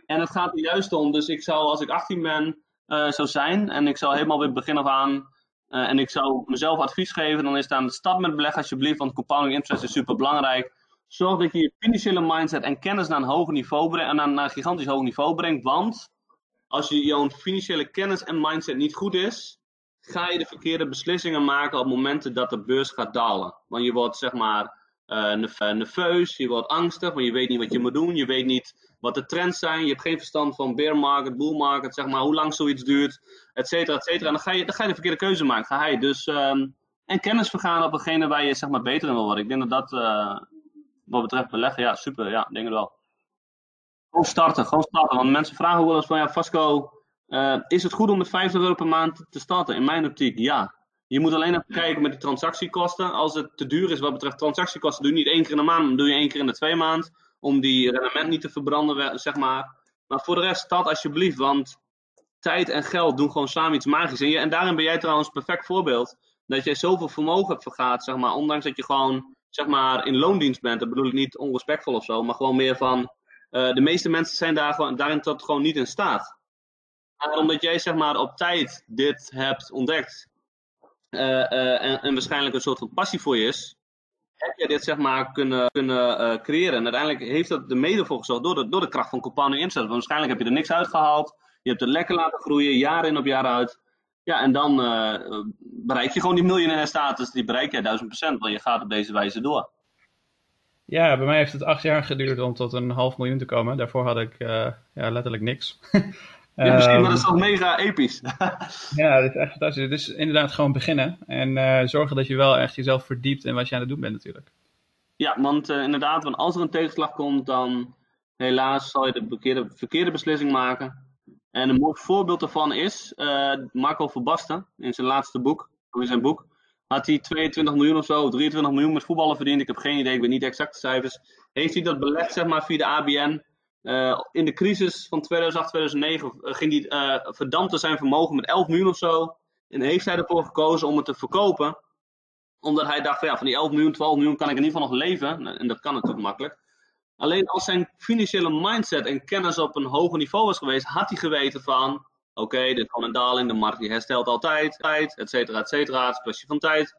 En het gaat er juist om. Dus ik zou, als ik 18 ben, uh, zou zijn. En ik zou helemaal weer begin af aan. Uh, en ik zou mezelf advies geven. Dan is de stap met beleggen alsjeblieft. Want compounding interest is super belangrijk. Zorg dat je je financiële mindset en kennis naar een hoger niveau brengt. En naar een gigantisch hoog niveau brengt. Want als je jouw financiële kennis en mindset niet goed is ga je de verkeerde beslissingen maken op momenten dat de beurs gaat dalen. Want je wordt zeg maar uh, nerveus, je wordt angstig, want je weet niet wat je moet doen. Je weet niet wat de trends zijn. Je hebt geen verstand van bear market, bull market, zeg maar, hoe lang zoiets duurt, et cetera, et cetera. En dan ga je, dan ga je de verkeerde keuze maken. Ga hij. Dus, um, en kennis vergaan op degene waar je zeg maar beter in wil worden. Ik denk dat dat, uh, wat betreft beleggen, ja, super, ja, denk het wel. Gewoon starten, gewoon starten. Want mensen vragen wel eens van, ja, Vasco, uh, is het goed om met 50 euro per maand te starten? In mijn optiek, ja. Je moet alleen even kijken met de transactiekosten. Als het te duur is wat betreft transactiekosten, doe je niet één keer in de maand, dan doe je één keer in de twee maand. Om die rendement niet te verbranden, zeg maar. Maar voor de rest, start alsjeblieft, want tijd en geld doen gewoon samen iets magisch. En, je, en daarin ben jij trouwens perfect voorbeeld. Dat jij zoveel vermogen hebt vergaat, zeg maar. Ondanks dat je gewoon, zeg maar, in loondienst bent. Dat bedoel ik niet onrespectvol of zo, maar gewoon meer van... Uh, de meeste mensen zijn daar gewoon, daarin tot gewoon niet in staat. Omdat jij zeg maar op tijd dit hebt ontdekt uh, en, en, waarschijnlijk een soort van passie voor je is, heb je dit zeg kunnen, kunnen uh, creëren. En uiteindelijk heeft dat er mede voor gezorgd door de, door de kracht van compounding interest. Want waarschijnlijk heb je er niks uitgehaald. Je hebt het lekker laten groeien, jaar in op jaar uit. Ja, en dan bereik je gewoon die miljonair status. Die bereik jij duizend procent, want je gaat op deze wijze door. Ja, bij mij heeft het acht jaar geduurd om tot een half miljoen te komen. Daarvoor had ik ja, letterlijk niks. Ja, misschien, maar dat is toch ehm, mega episch. ja, dat is echt fantastisch. Het is inderdaad gewoon beginnen. En uh, zorgen dat je wel echt jezelf verdiept in wat je aan het doen bent natuurlijk. Ja, want uh, inderdaad, want als er een tegenslag komt, dan helaas zal je de verkeerde, verkeerde beslissing maken. En een mooi voorbeeld daarvan is uh, Marco Verbasten in zijn laatste boek, in zijn boek, had hij 22 miljoen of zo, 23 miljoen met voetballen verdiend. Ik heb geen idee, ik weet niet de exacte cijfers. Heeft hij dat belegd, zeg maar, via de ABN? Uh, in de crisis van 2008, 2009 uh, ging hij uh, verdampte zijn vermogen met 11 miljoen of zo. En heeft hij ervoor gekozen om het te verkopen. Omdat hij dacht van ja, van die 11 miljoen, 12 miljoen kan ik in ieder geval nog leven. En dat kan natuurlijk makkelijk. Alleen als zijn financiële mindset en kennis op een hoger niveau was geweest, had hij geweten van, oké, dit gewoon een daling, de markt die herstelt altijd, tijd, et cetera, et cetera, het kwestie van tijd.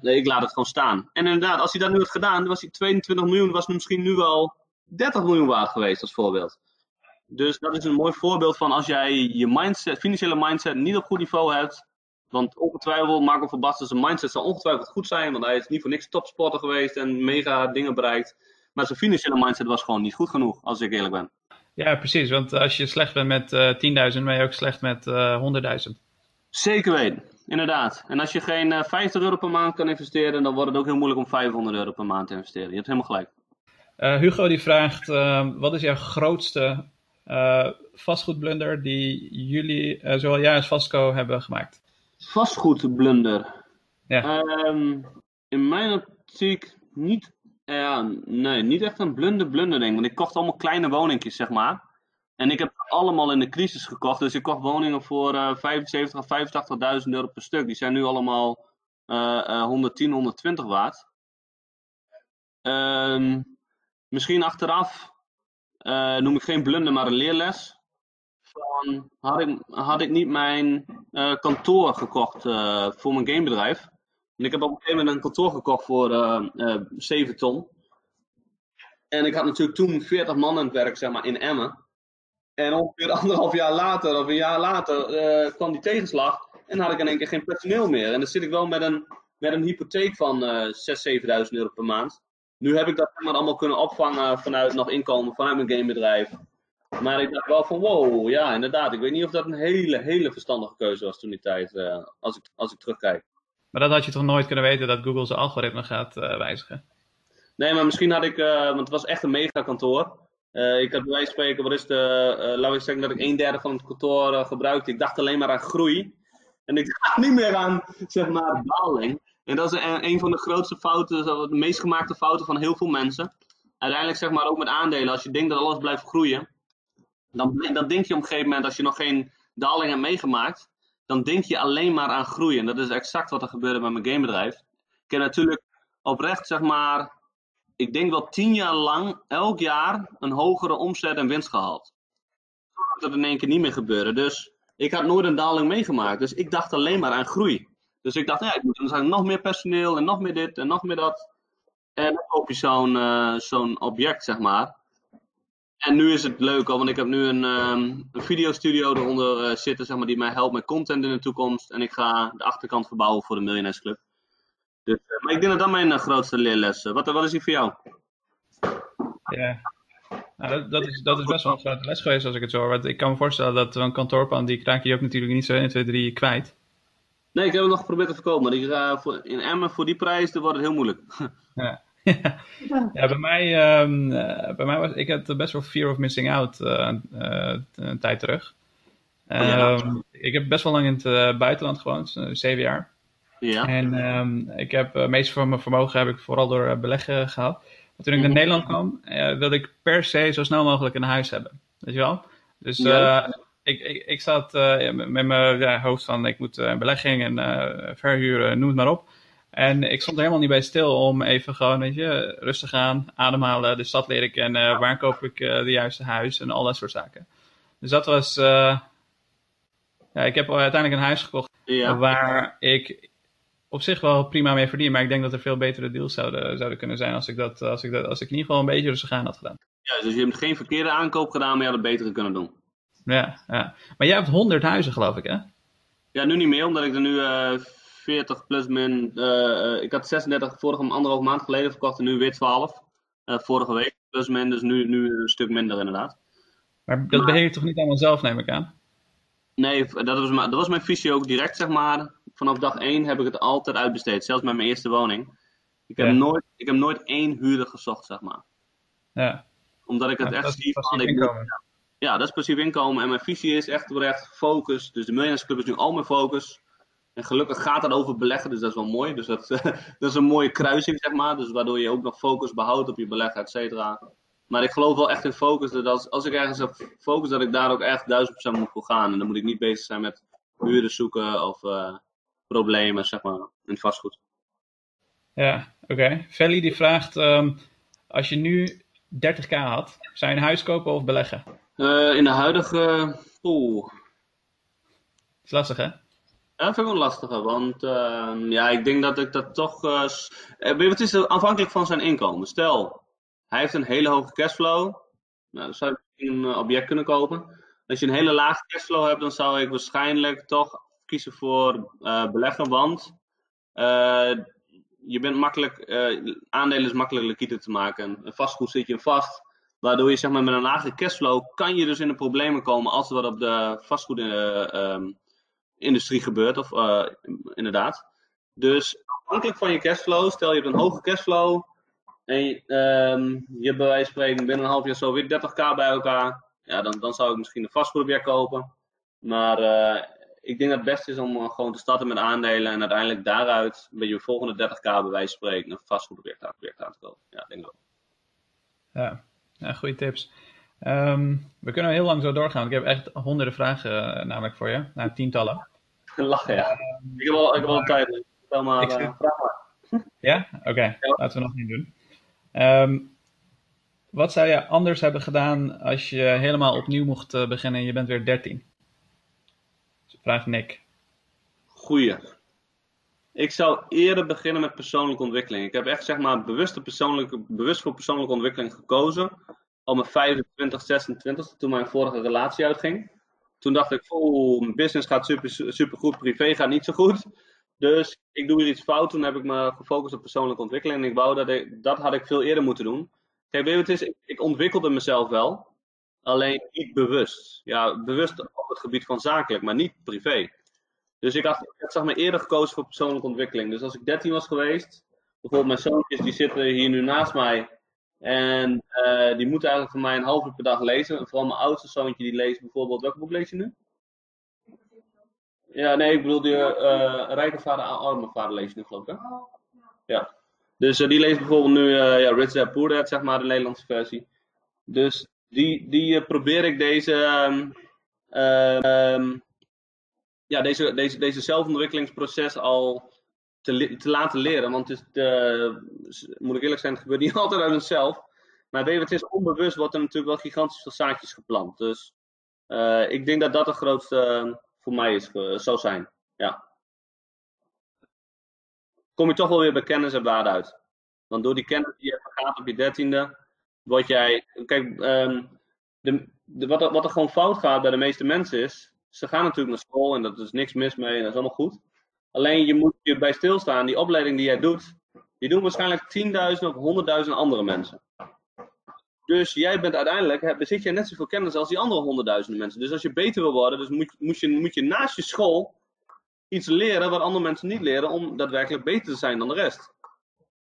Nee, ik laat het gewoon staan. En inderdaad, als hij dat nu had gedaan, was hij 22 miljoen, was misschien nu wel 30 miljoen waard geweest als voorbeeld. Dus dat is een mooi voorbeeld van als jij je mindset, financiële mindset niet op goed niveau hebt. Want ongetwijfeld, Marco van Basten, zijn mindset zal ongetwijfeld goed zijn. Want hij is niet voor niks topsporter geweest en mega dingen bereikt. Maar zijn financiële mindset was gewoon niet goed genoeg, als ik eerlijk ben. Ja, precies. Want als je slecht bent met uh, 10.000, ben je ook slecht met uh, 100.000. Zeker weten, inderdaad. En als je geen uh, 50 euro per maand kan investeren, dan wordt het ook heel moeilijk om 500 euro per maand te investeren. Je hebt helemaal gelijk. Uh, Hugo die vraagt, uh, wat is jouw grootste uh, vastgoedblunder die jullie, zowel jij als Vasco, hebben gemaakt? Vastgoedblunder? Ja. Um, in mijn optiek niet, ja, nee, niet echt een blunder blunder denk Want ik kocht allemaal kleine woningjes, zeg maar. En ik heb allemaal in de crisis gekocht. Dus ik kocht woningen voor 75 of 85.000 euro per stuk. Die zijn nu allemaal 110, 120 waard. Um, Misschien achteraf uh, noem ik geen blunder, maar een leerles. Van, had, ik, niet mijn uh, kantoor gekocht uh, voor mijn gamebedrijf. En ik heb op een gegeven moment een kantoor gekocht voor 7 ton. En ik had natuurlijk toen 40 man aan het werk zeg maar, in Emmen. En ongeveer anderhalf jaar later, of een jaar later, kwam die tegenslag. En had ik in één keer geen personeel meer. En dan zit ik wel met een, met een hypotheek van uh, 6.000, 7.000 euro per maand. Nu heb ik dat maar allemaal kunnen opvangen vanuit nog inkomen vanuit mijn gamebedrijf. Maar ik dacht wel van wow, ja inderdaad. Ik weet niet of dat een hele, hele verstandige keuze was toen die tijd, uh, als, ik, als ik terugkijk. Maar dat had je toch nooit kunnen weten dat Google zijn algoritme gaat uh, wijzigen? Nee, maar misschien had ik, uh, want het was echt een megakantoor. ik had bij wijze van spreken, wat is de, laat ik zeggen dat ik een derde van het kantoor gebruikte. Ik dacht alleen maar aan groei. En ik dacht niet meer aan, zeg maar, daling. En dat is een, van de grootste fouten, de meest gemaakte fouten van heel veel mensen. Uiteindelijk zeg maar ook met aandelen, als je denkt dat alles blijft groeien, dan, dan denk je op een gegeven moment, als je nog geen daling hebt meegemaakt, dan denk je alleen maar aan groeien. En dat is exact wat er gebeurde bij mijn gamebedrijf. Ik heb natuurlijk oprecht, zeg maar, ik denk wel tien jaar lang, elk jaar, een hogere omzet en winst gehaald. Dat in één keer niet meer gebeurde. Dus ik had nooit een daling meegemaakt. Dus ik dacht alleen maar aan groei. Dus ik dacht, ja, ik moet dan nog meer personeel en nog meer dit en nog meer dat. En dan koop je zo'n uh, zo'n object, zeg maar. En nu is het leuk, want ik heb nu een, um, een videostudio eronder uh, zitten, zeg maar, die mij helpt met content in de toekomst. En ik ga de achterkant verbouwen voor de Millionaires Club. Dus, uh, maar ik denk dat dat mijn grootste leerles is. Wat, wat is die voor jou? Ja, nou, dat, dat, is, dat is best wel een grote les geweest als ik het zo hoor. Want ik kan me voorstellen dat een kantoorpand, die raak je ook natuurlijk niet zo 1, 2, 3 kwijt. Nee, ik heb het nog geprobeerd te verkopen, maar uh, voor, in Emmen voor die prijs dan wordt het heel moeilijk. ja. ja, bij mij, um, uh, bij mij was ik had best wel fear of missing out uh, een tijd terug. Um, oh, ja. Ik heb best wel lang in het buitenland gewoond, zeven jaar. Ja. En um, ik heb het meeste van mijn vermogen heb ik vooral door beleggen. Maar toen ik naar Nederland kwam, wilde ik per se zo snel mogelijk een huis hebben. Weet je wel? Dus ja ik, ik, ik zat uh, met mijn ja, hoofd van ik moet uh, belegging en uh, verhuren, noem het maar op. En ik stond er helemaal niet bij stil om even gewoon, weet je, rustig aan, ademhalen, de stad leren kennen, waar koop ik de juiste huis en al dat soort zaken. Dus dat was, ja, ik heb uiteindelijk een huis gekocht ja. waar ik op zich wel prima mee verdien, maar ik denk dat er veel betere deals zouden, zouden kunnen zijn als ik dat, als ik dat, als ik in ieder geval een beetje rustig aan had gedaan. Ja, dus je hebt geen verkeerde aankoop gedaan, maar je had het betere kunnen doen. Ja, ja. Maar jij hebt 100 huizen, geloof ik, hè? Ja, nu niet meer, omdat ik er nu uh, eh, 40 plus min. Uh, ik had 36 vorige anderhalf maand geleden verkocht en nu weer 12. Uh, vorige week plus min, dus nu, nu een stuk minder inderdaad. Maar dat beheer je toch niet allemaal zelf, neem ik aan? Nee, dat was, dat was mijn visie ook direct, zeg maar. Vanaf dag 1 heb ik het altijd uitbesteed, zelfs met mijn eerste woning. Ik heb, ja. nooit, ik heb nooit één huurder gezocht, zeg maar. Ja. Omdat ik het ja, echt zie van. Ik, ja, dat is passief inkomen. En mijn visie is echt oprecht focus. Dus de Millionairesclub is nu al mijn focus. En gelukkig gaat het over beleggen, dus dat is wel mooi. Dus dat, dat is een mooie kruising, zeg maar. Dus waardoor je ook nog focus behoudt op je beleggen, et cetera. Maar ik geloof wel echt in focus. Dat als, als ik ergens heb focus, dat ik daar ook echt duizend procent moet voor gaan. En dan moet ik niet bezig zijn met huren zoeken of uh, problemen, zeg maar, in vastgoed. Ja, oké. Okay. Die vraagt, um, als je nu 30k had, zou je een huis kopen of beleggen? In de huidige... Oeh. is lastig, hè? Ja, dat vind ik wel lastiger, want ehm, ja, ik denk dat ik dat toch... Uh, wat is het afhankelijk van zijn inkomen? Stel, hij heeft een hele hoge cashflow. Nou, dan zou je een object kunnen kopen. Als je een hele lage cashflow hebt, dan zou ik waarschijnlijk toch kiezen voor uh, beleggen, want je bent makkelijk, aandelen is makkelijk liquide te maken. Vastgoed zit je vast, waardoor je zeg maar met een lage cashflow kan je dus in de problemen komen als er wat op de vastgoedindustrie gebeurt, of inderdaad. Dus afhankelijk van je cashflow, stel je hebt een hoge cashflow en je, um, je hebt bij wijze van spreken binnen een half jaar zo weer 30k bij elkaar ja, dan, dan zou ik misschien een vastgoedobject kopen. Maar uh, ik denk dat het beste is om gewoon te starten met aandelen en uiteindelijk daaruit bij je volgende 30k bij wijze van spreken een vastgoedobject aan, aan te kopen. Ja, denk ik wel. Ja, ja goede tips. Um, we kunnen heel lang zo doorgaan. Ik heb echt honderden vragen uh, namelijk voor je. Nou, tientallen. Lachen, ja. ik heb wel, ik heb wel tijd. Stel maar, ik vraag maar. Ja? Oké, okay. ja. laten we nog niet doen. Um, wat zou je anders hebben gedaan als je helemaal opnieuw mocht eh, beginnen en je bent weer 13? Vraag Nick. Goeie. Ik zou eerder beginnen met persoonlijke ontwikkeling. Ik heb echt zeg maar bewust, persoonlijke, bewust voor persoonlijke ontwikkeling gekozen. Al mijn 25, 26, toen mijn vorige relatie uitging. Toen dacht ik, oh, mijn business gaat super, super goed, privé gaat niet zo goed. Dus ik doe hier iets fout. Toen heb ik me gefocust op persoonlijke ontwikkeling. En ik wou dat ik, dat had ik veel eerder moeten doen. Kijk, weet je wat het is? Ik, ik, ontwikkelde mezelf wel, alleen niet bewust. Ja, bewust op het gebied van zakelijk, maar niet privé. Dus ik had, ik had eerder gekozen voor persoonlijke ontwikkeling. Dus als ik 13 was geweest, bijvoorbeeld mijn zoontjes die zitten hier nu naast mij. En uh, die moeten eigenlijk voor mij een half uur per dag lezen. vooral mijn oudste zoontje die leest bijvoorbeeld, welk boek lees je nu? Ja, nee, ik bedoel, de uh, Rijke Vader, Arme Vader lees je nu geloof ik, hè? Ja. Dus uh, die leest bijvoorbeeld nu uh, ja, Rich Dad Poor Dad, zeg maar, de Nederlandse versie. Dus die, die probeer ik deze, um, um, ja, deze, deze, deze zelfontwikkelingsproces al te, te laten leren. Want het is, moet ik eerlijk zijn, het gebeurt niet altijd uit onszelf. Maar weet het is onbewust, wordt er natuurlijk wel gigantisch veel zaadjes geplant. Dus ik denk dat dat de grootste voor mij is, zou zijn. Ja kom je toch wel weer bij kennis en waarde uit. Want door die kennis die je gaat op je dertiende, word jij. Kijk, um, de, de, wat, wat er gewoon fout gaat bij de meeste mensen is. Ze gaan natuurlijk naar school en dat is niks mis mee en dat is allemaal goed. Alleen je moet je bij stilstaan, die opleiding die jij doet, die doen waarschijnlijk 10.000 of 100.000 andere mensen. Dus jij bent uiteindelijk, bezit je net zoveel kennis als die andere honderdduizenden mensen. Dus als je beter wil worden, dus moet, moet, je, moet je naast je school iets leren wat andere mensen niet leren om daadwerkelijk beter te zijn dan de rest.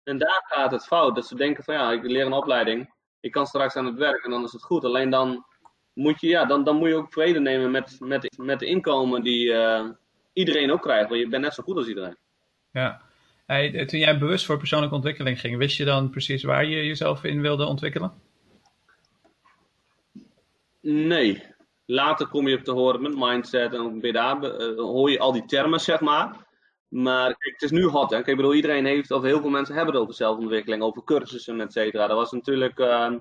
En daar gaat het fout. Dat ze denken van ja, ik leer een opleiding, ik kan straks aan het werk en dan is het goed. Alleen dan moet je, ja, dan, dan moet je ook vrede nemen met, met, met de inkomen die uh, iedereen ook krijgt. Want je bent net zo goed als iedereen. Ja. Hey, toen jij bewust voor persoonlijke ontwikkeling ging, wist je dan precies waar je jezelf in wilde ontwikkelen? Nee, Later kom je op te horen met mindset en bij daar uh, hoor je al die termen, zeg maar. Maar kijk, het is nu hot, hè. Kijk, ik bedoel, iedereen heeft, of heel veel mensen hebben het over zelfontwikkeling, over cursussen, et cetera. Dat was natuurlijk uh,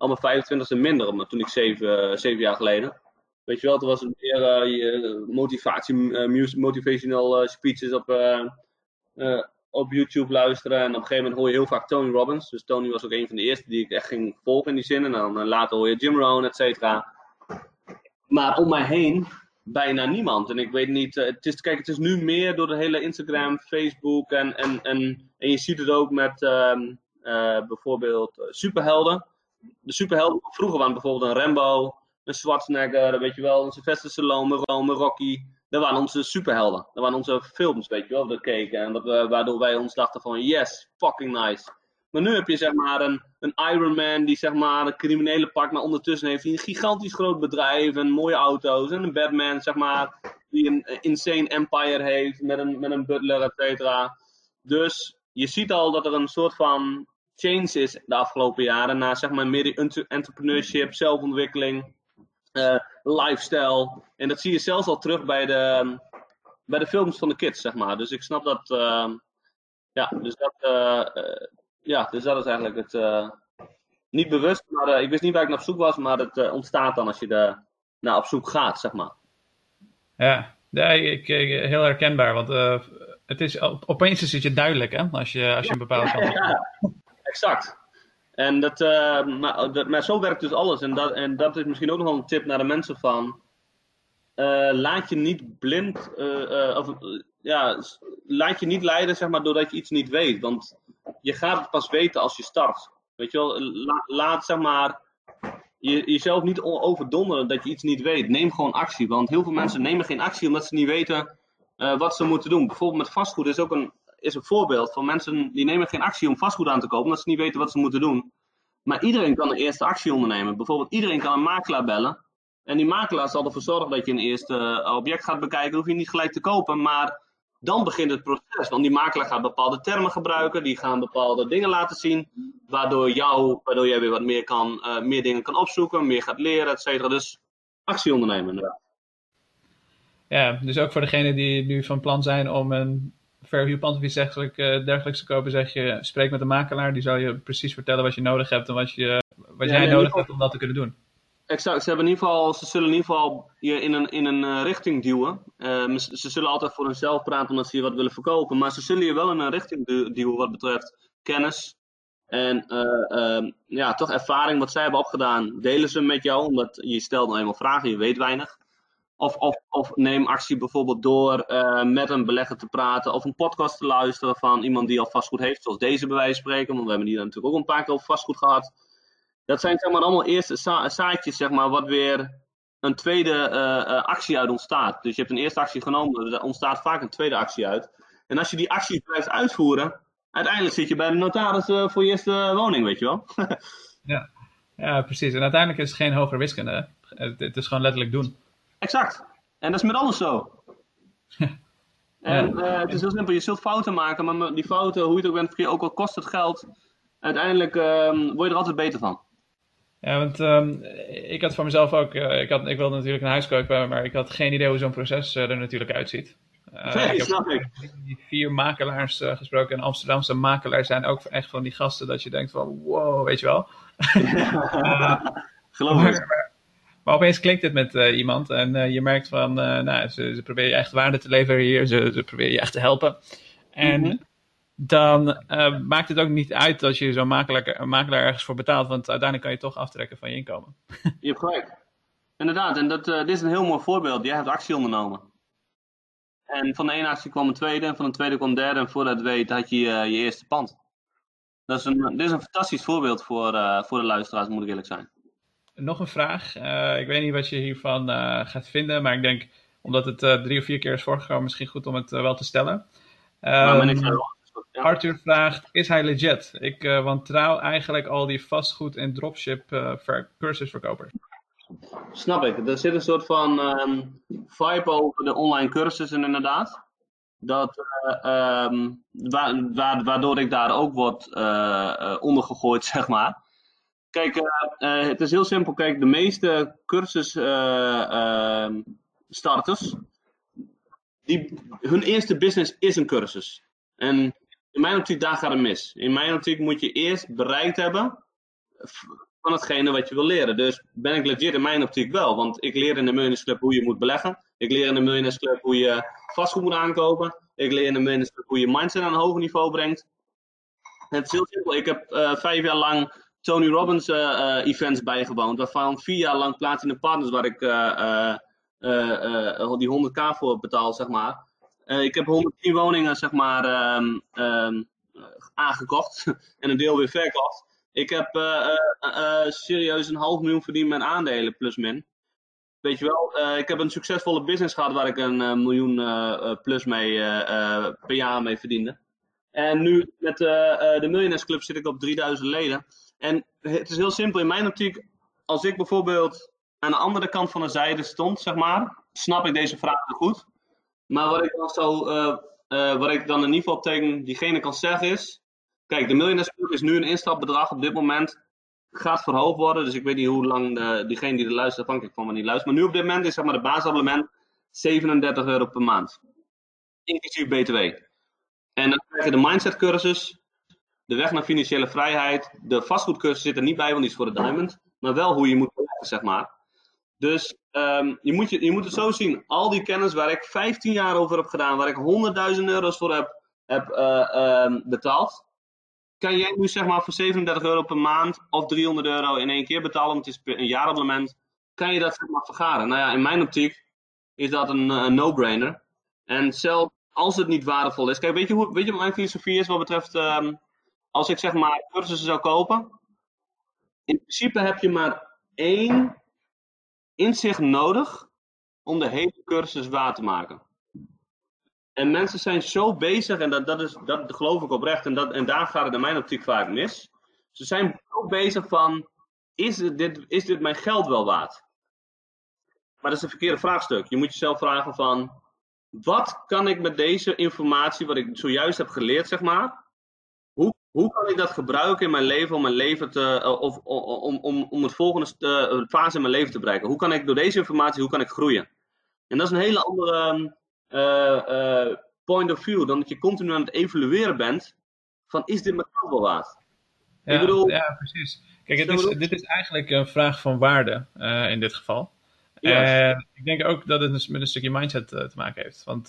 al mijn 25e minder, toen ik zeven, uh, zeven jaar geleden. Weet je wel, toen was het meer uh, motivatie, motivational speeches op, op YouTube luisteren. En op een gegeven moment hoor je heel vaak Tony Robbins. Dus Tony was ook een van de eerste die ik echt ging volgen in die zin. En dan later hoor je Jim Rohn, et cetera. Maar om mij heen bijna niemand. En ik weet niet, het is, kijk, het is nu meer door de hele Instagram, Facebook en, en, en, en je ziet het ook met uh, bijvoorbeeld superhelden. De superhelden vroeger waren bijvoorbeeld een Rambo, een Schwarzenegger, weet je wel, een Sylvester Stallone, een Rocky. Dat waren onze superhelden. Dat waren onze films, weet je wel, dat keken. En dat, waardoor wij ons dachten van, yes, fucking nice. Maar nu heb je zeg maar een, een Iron Man die zeg maar een criminele pakt, maar ondertussen heeft hij een gigantisch groot bedrijf en mooie auto's. En een Batman zeg maar die een insane empire heeft met een, met een butler, et cetera. Dus je ziet al dat er een soort van change is de afgelopen jaren naar zeg maar meer entrepreneurship, zelfontwikkeling, uh, lifestyle. En dat zie je zelfs al terug bij de, bij de films van de kids, zeg maar. Dus ik snap dat, uh, ja, dus dat, uh, ja, dus dat is eigenlijk het, niet bewust, maar ik wist niet waar ik naar op zoek was, maar het ontstaat dan als je er naar op zoek gaat, zeg maar. Ja, ja ik, heel herkenbaar, want het is, opeens is het je duidelijk hè, als je, als je een bepaalde kant ja, exact. En dat, uh, maar, dat, maar, zo werkt dus alles. En dat, en dat is misschien ook nog wel een tip naar de mensen van. Uh, laat je niet blind, uh, of, ja, laat je niet leiden zeg maar, doordat je iets niet weet. Want je gaat het pas weten als je start. Weet je wel, laat zeg maar, je, jezelf niet overdonderen dat je iets niet weet. Neem gewoon actie. Want heel veel mensen nemen geen actie omdat ze niet weten wat ze moeten doen. Bijvoorbeeld met vastgoed is ook een, is een voorbeeld van mensen die nemen geen actie om vastgoed aan te kopen, omdat ze niet weten wat ze moeten doen. Maar iedereen kan een eerste actie ondernemen. Bijvoorbeeld iedereen kan een makelaar bellen. En die makelaar zal ervoor zorgen dat je een eerste eh, object gaat bekijken. hoef je niet gelijk te kopen, maar dan begint het proces. Want die makelaar gaat bepaalde termen gebruiken. Die gaan bepaalde dingen laten zien. Waardoor, jou, waardoor jij weer wat meer, kan, uh, meer dingen kan opzoeken. Meer gaat leren, et cetera. Dus actie ondernemen inderdaad. Ja, dus ook voor degenen die nu van plan zijn om een verhuurpand of iets dergelijks, te kopen, zeg je, spreek met een makelaar. Die zal je precies vertellen wat je nodig hebt en wat, je, wat jij nodig hebt om dat te kunnen doen. Exact, ze, hebben in ieder geval, ze zullen in ieder geval je in een, in een uh, richting duwen. Uh, ze zullen altijd voor hunzelf praten omdat ze je wat willen verkopen. Maar ze zullen je wel in een richting duwen wat betreft kennis. En uh, ja, toch ervaring wat zij hebben opgedaan, delen ze met jou. Omdat je stelt nou eenmaal vragen, je weet weinig. Of, of, of neem actie bijvoorbeeld door uh, met een belegger te praten of een podcast te luisteren van iemand die al vastgoed heeft, zoals deze bij wijze van spreken, want we hebben die natuurlijk ook een paar keer over vastgoed gehad. Dat zijn zeg maar allemaal eerste zaadjes, zeg maar, wat weer een tweede uh, actie uit ontstaat. Dus je hebt een eerste actie genomen, er ontstaat vaak een tweede actie uit. En als je die acties blijft uitvoeren, uiteindelijk zit je bij de notaris voor je eerste woning, weet je wel. ja. ja, precies. En uiteindelijk is het geen hogere wiskunde. Het is gewoon letterlijk doen. Exact. En dat is met alles zo. en uh, het is heel simpel, je zult fouten maken, maar die fouten, hoe je het ook bent, ook al kost het geld, uiteindelijk uh, word je er altijd beter van. Ja, want um, ik had voor mezelf ook, uh, ik, had, ik wilde natuurlijk een huis kopen, maar ik had geen idee hoe zo'n proces uh, er natuurlijk uitziet. Uh, nee, ik snap ik. Die vier makelaars gesproken en Amsterdamse makelaars zijn ook echt van die gasten dat je denkt van wow, weet je wel. Geloof ik. Maar opeens klinkt het met uh, iemand en uh, je merkt van, uh, nou, ze, ze, proberen je echt waarde te leveren hier, ze, ze proberen je echt te helpen. En mm -hmm. dan maakt het ook niet uit dat je zo'n makelaar, makelaar ergens voor betaalt, want uiteindelijk kan je toch aftrekken van je inkomen. je hebt gelijk. Inderdaad, en dat, dit is een heel mooi voorbeeld. Jij hebt actie ondernomen. En van de ene actie kwam een tweede, en van de tweede kwam een derde, en voordat het weet had je je eerste pand. Dat is een, dit is een fantastisch voorbeeld voor, voor de luisteraars, moet ik eerlijk zijn nog een vraag. Uh, ik weet niet wat je hiervan uh, gaat vinden, maar ik denk, omdat het uh, drie of vier keer is voorgekomen, misschien goed om het wel te stellen. Um, ik ja. Arthur vraagt, is hij legit? Ik wantrouw eigenlijk al die vastgoed- en dropship ver cursusverkopers. Snap ik. Er zit een soort van um, vibe over de online cursussen inderdaad. Dat, um, wa waardoor ik daar ook word ondergegooid, zeg maar. Kijk, uh, het is heel simpel. Kijk, de meeste cursusstarters, uh, die, hun eerste business is een cursus. En in mijn optiek, daar gaat het mis. In mijn optiek moet je eerst bereikt hebben van hetgene wat je wil leren. Dus ben ik legit in mijn optiek wel. Want ik leer in de Millionaires Club hoe je moet beleggen. Ik leer in de Millionaires Club hoe je vastgoed moet aankopen. Ik leer in de Millionaires Club hoe je mindset aan een hoger niveau brengt. Het is heel simpel. Ik heb vijf jaar lang Tony Robbins uh, events bijgewoond. Waarvan vier jaar lang Platinum Partners, waar ik uh, die 100k voor betaal, zeg maar. ik heb 110 woningen, zeg maar, um, um, aangekocht. en een deel weer verkocht. Ik heb serieus een half miljoen verdiend met aandelen, plus min. Weet je wel, ik heb een succesvolle business gehad waar ik een miljoen plus mee per jaar mee verdiende. En nu met de Millionaires Club zit ik op 3000 leden. En het is heel simpel. In mijn optiek, als ik bijvoorbeeld aan de andere kant van de zijde stond, zeg maar, snap ik deze vraag goed. Maar wat ik dan, zo, uh, wat ik dan in ieder geval tegen diegene kan zeggen is... Kijk, de Millionaires Club is nu een instapbedrag op dit moment. Gaat verhoogd worden, dus ik weet niet hoe lang de, diegene die er luistert, afhankelijk van wanneer die luistert. Maar nu op dit moment is zeg maar, de basisabonnement 37 euro per maand. Inclusief BTW. En dan krijg je de mindset cursus de weg naar financiële vrijheid, de vastgoedcursus zit er niet bij, want die is voor de diamond. Maar wel hoe je moet beleggen, zeg maar. Dus ehm, je, moet je, je moet het zo zien. Al die kennis waar ik 15 jaar over heb gedaan, waar ik 100.000 euro's voor heb, heb eh, ehm, betaald. Kan jij nu zeg maar voor 37 euro per maand of 300 euro in één keer betalen, want het is een jaarabonnement. Kan je dat zeg maar vergaren? Nou ja, in mijn optiek is dat een, een no-brainer. En zelfs als het niet waardevol is. Kijk, weet je, hoe, weet je wat mijn filosofie is wat betreft. Um, als ik zeg maar cursussen zou kopen. In principe heb je maar één inzicht nodig om de hele cursus waar te maken. En mensen zijn zo bezig, en dat, dat, is, dat geloof ik oprecht, en, dat, en daar gaat het in mijn optiek vaak mis. Ze zijn zo bezig van, is dit, is dit mijn geld wel waard? Maar dat is een verkeerde vraagstuk. Je moet jezelf vragen van, wat kan ik met deze informatie, wat ik zojuist heb geleerd, zeg maar, hoe, hoe kan ik dat gebruiken in mijn leven om mijn leven te, eh, of om, om, om het volgende uh, fase in mijn leven te bereiken? Hoe kan ik door deze informatie, hoe kan ik groeien? En dat is een hele andere uh, point of view dan dat je continu aan het evalueren bent van is dit mijn geld wel waard? Ja, ik bedoel, ja precies. Kijk, het is, dit is eigenlijk een vraag van waarde in dit geval. En ik denk ook dat het dus met een stukje mindset te maken heeft. Want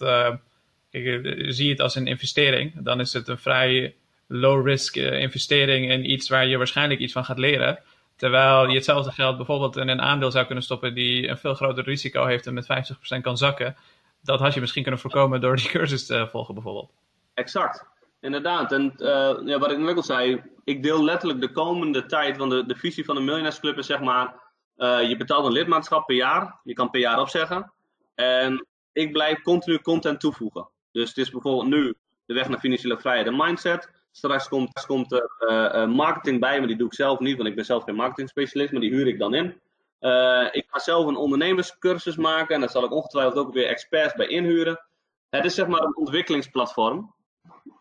kijk, zie je het als een investering, dan is het een vrij low-risk investering in iets waar je waarschijnlijk iets van gaat leren. Terwijl je hetzelfde geld bijvoorbeeld in een aandeel zou kunnen stoppen die een veel groter risico heeft en met 50% kan zakken. Dat had je misschien kunnen voorkomen door die cursus te volgen bijvoorbeeld. Exact, inderdaad. En uh, ja, wat ik net al zei, ik deel letterlijk de komende tijd, want de, de visie van de Millionairesclub is zeg maar, uh, je betaalt een lidmaatschap per jaar, je kan per jaar opzeggen. En ik blijf continu content toevoegen. Dus het is bijvoorbeeld nu de weg naar financiële vrijheid en mindset. Straks komt, komt er uh, marketing bij, maar die doe ik zelf niet, want ik ben zelf geen marketing specialist, maar die huur ik dan in. Ik ga zelf een ondernemerscursus maken en daar zal ik ongetwijfeld ook weer experts bij inhuren. Het is zeg maar een ontwikkelingsplatform.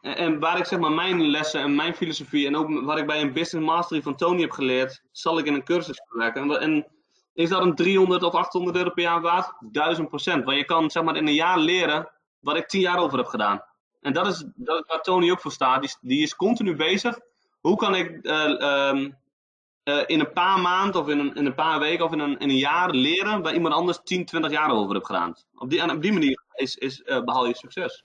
En, waar ik zeg maar mijn lessen en mijn filosofie en ook wat ik bij een business mastery van Tony heb geleerd, zal ik in een cursus werken. En, is dat een 300 of 800 euro per jaar waard? 1000 procent. Want je kan zeg maar in een jaar leren wat ik 10 jaar over heb gedaan. En dat is, dat waar Tony ook voor staat. Die, is continu bezig. Hoe kan ik uh, um, uh, in een paar maanden of in een, in een paar weken of in een, in een jaar leren waar iemand anders 10, 20 jaar over heeft gedaan? Op die, op die manier is, is, uh, behaal je succes.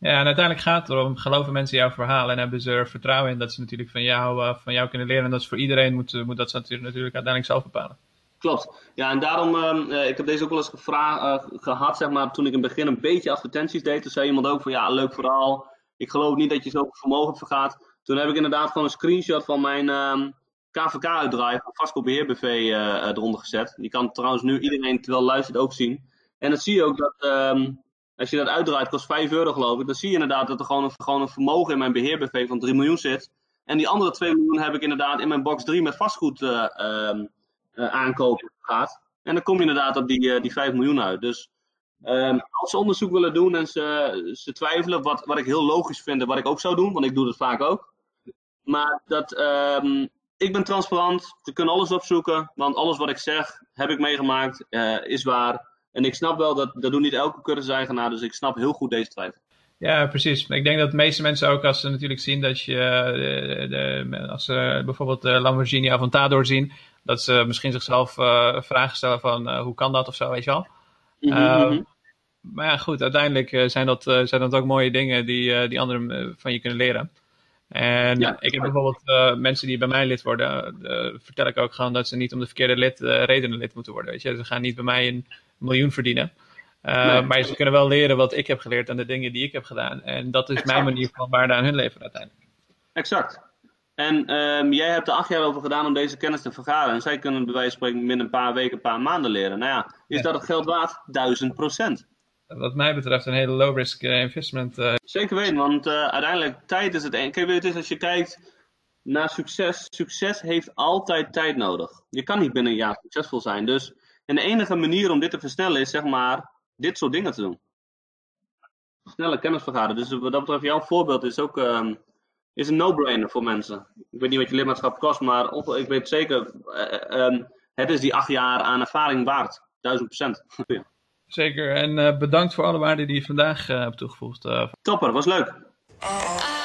Ja, en uiteindelijk gaat het erom, geloven mensen jouw verhaal en hebben ze er vertrouwen in dat ze natuurlijk van jou, van jou kunnen leren. En dat is voor iedereen, moet, moet dat ze natuurlijk, uiteindelijk zelf bepalen. Klopt. Ja, en daarom, uh, ik heb deze ook wel eens gevraagd, uh, gehad, zeg maar, toen ik in het begin een beetje advertenties deed. Toen zei iemand ook van, ja, leuk verhaal. Ik geloof niet dat je zoveel vermogen vergaat. Toen heb ik inderdaad gewoon een screenshot van mijn um, KVK-uitdraai van uh, eronder gezet. Die kan trouwens nu iedereen, terwijl luistert, ook zien. En dan zie je ook dat, um, als je dat uitdraait, kost 5 euro geloof ik. Dan zie je inderdaad dat er gewoon een, gewoon een vermogen in mijn beheer-BV van 3 miljoen zit. En die andere 2 miljoen heb ik inderdaad in mijn box 3 met vastgoed um, uh, aankopen gaat. En dan kom je inderdaad op die, uh, die 5 miljoen uit. Dus um, als ze onderzoek willen doen en ze, ze twijfelen, wat, wat ik heel logisch vind en wat ik ook zou doen, want ik doe dat vaak ook. Maar dat, um, ik ben transparant, ze kunnen alles opzoeken, want alles wat ik zeg, heb ik meegemaakt, is waar. En ik snap wel dat, dat doen niet elke cursus-eigenaar, dus ik snap heel goed deze twijfel. Ja, precies. Ik denk dat de meeste mensen ook, als ze natuurlijk zien dat je, de, de, als ze bijvoorbeeld de Lamborghini Aventador zien, dat ze misschien zichzelf uh, vragen stellen van uh, hoe kan dat of zo, weet je wel. Mm -hmm. uh, maar ja, goed, uiteindelijk zijn dat, zijn dat ook mooie dingen die, die anderen van je kunnen leren. En ja, ik heb bijvoorbeeld mensen die bij mij lid worden, vertel ik ook gewoon dat ze niet om de verkeerde lid, redenen lid moeten worden. Weet je? Ze gaan niet bij mij een miljoen verdienen. Nee. Maar ze kunnen wel leren wat ik heb geleerd en de dingen die ik heb gedaan. En dat is exact. mijn manier van waarde aan hun leven uiteindelijk. Exact. En um, jij hebt er acht jaar over gedaan om deze kennis te vergaren. En zij kunnen bij wijze van spreken binnen een paar weken, een paar maanden leren. Nou ja, is ja. dat het geld waard? Duizend procent. Wat mij betreft een hele low-risk uh, investment. Uh... Zeker weten, want uh, uiteindelijk tijd is het een. Kijk, is als je kijkt naar succes. Succes heeft altijd tijd nodig. Je kan niet binnen een jaar succesvol zijn. Dus en de enige manier om dit te versnellen is zeg maar dit soort dingen te doen. Snelle kennis vergaren. Dus wat dat betreft, jouw voorbeeld is ook... Um, is een no-brainer voor mensen. Ik weet niet wat je lidmaatschap kost, maar ik weet zeker, um, het is die acht jaar aan ervaring waard. Duizend procent. Zeker, en uh, bedankt voor alle waarden die je vandaag uh, hebt toegevoegd. Topper, was leuk. I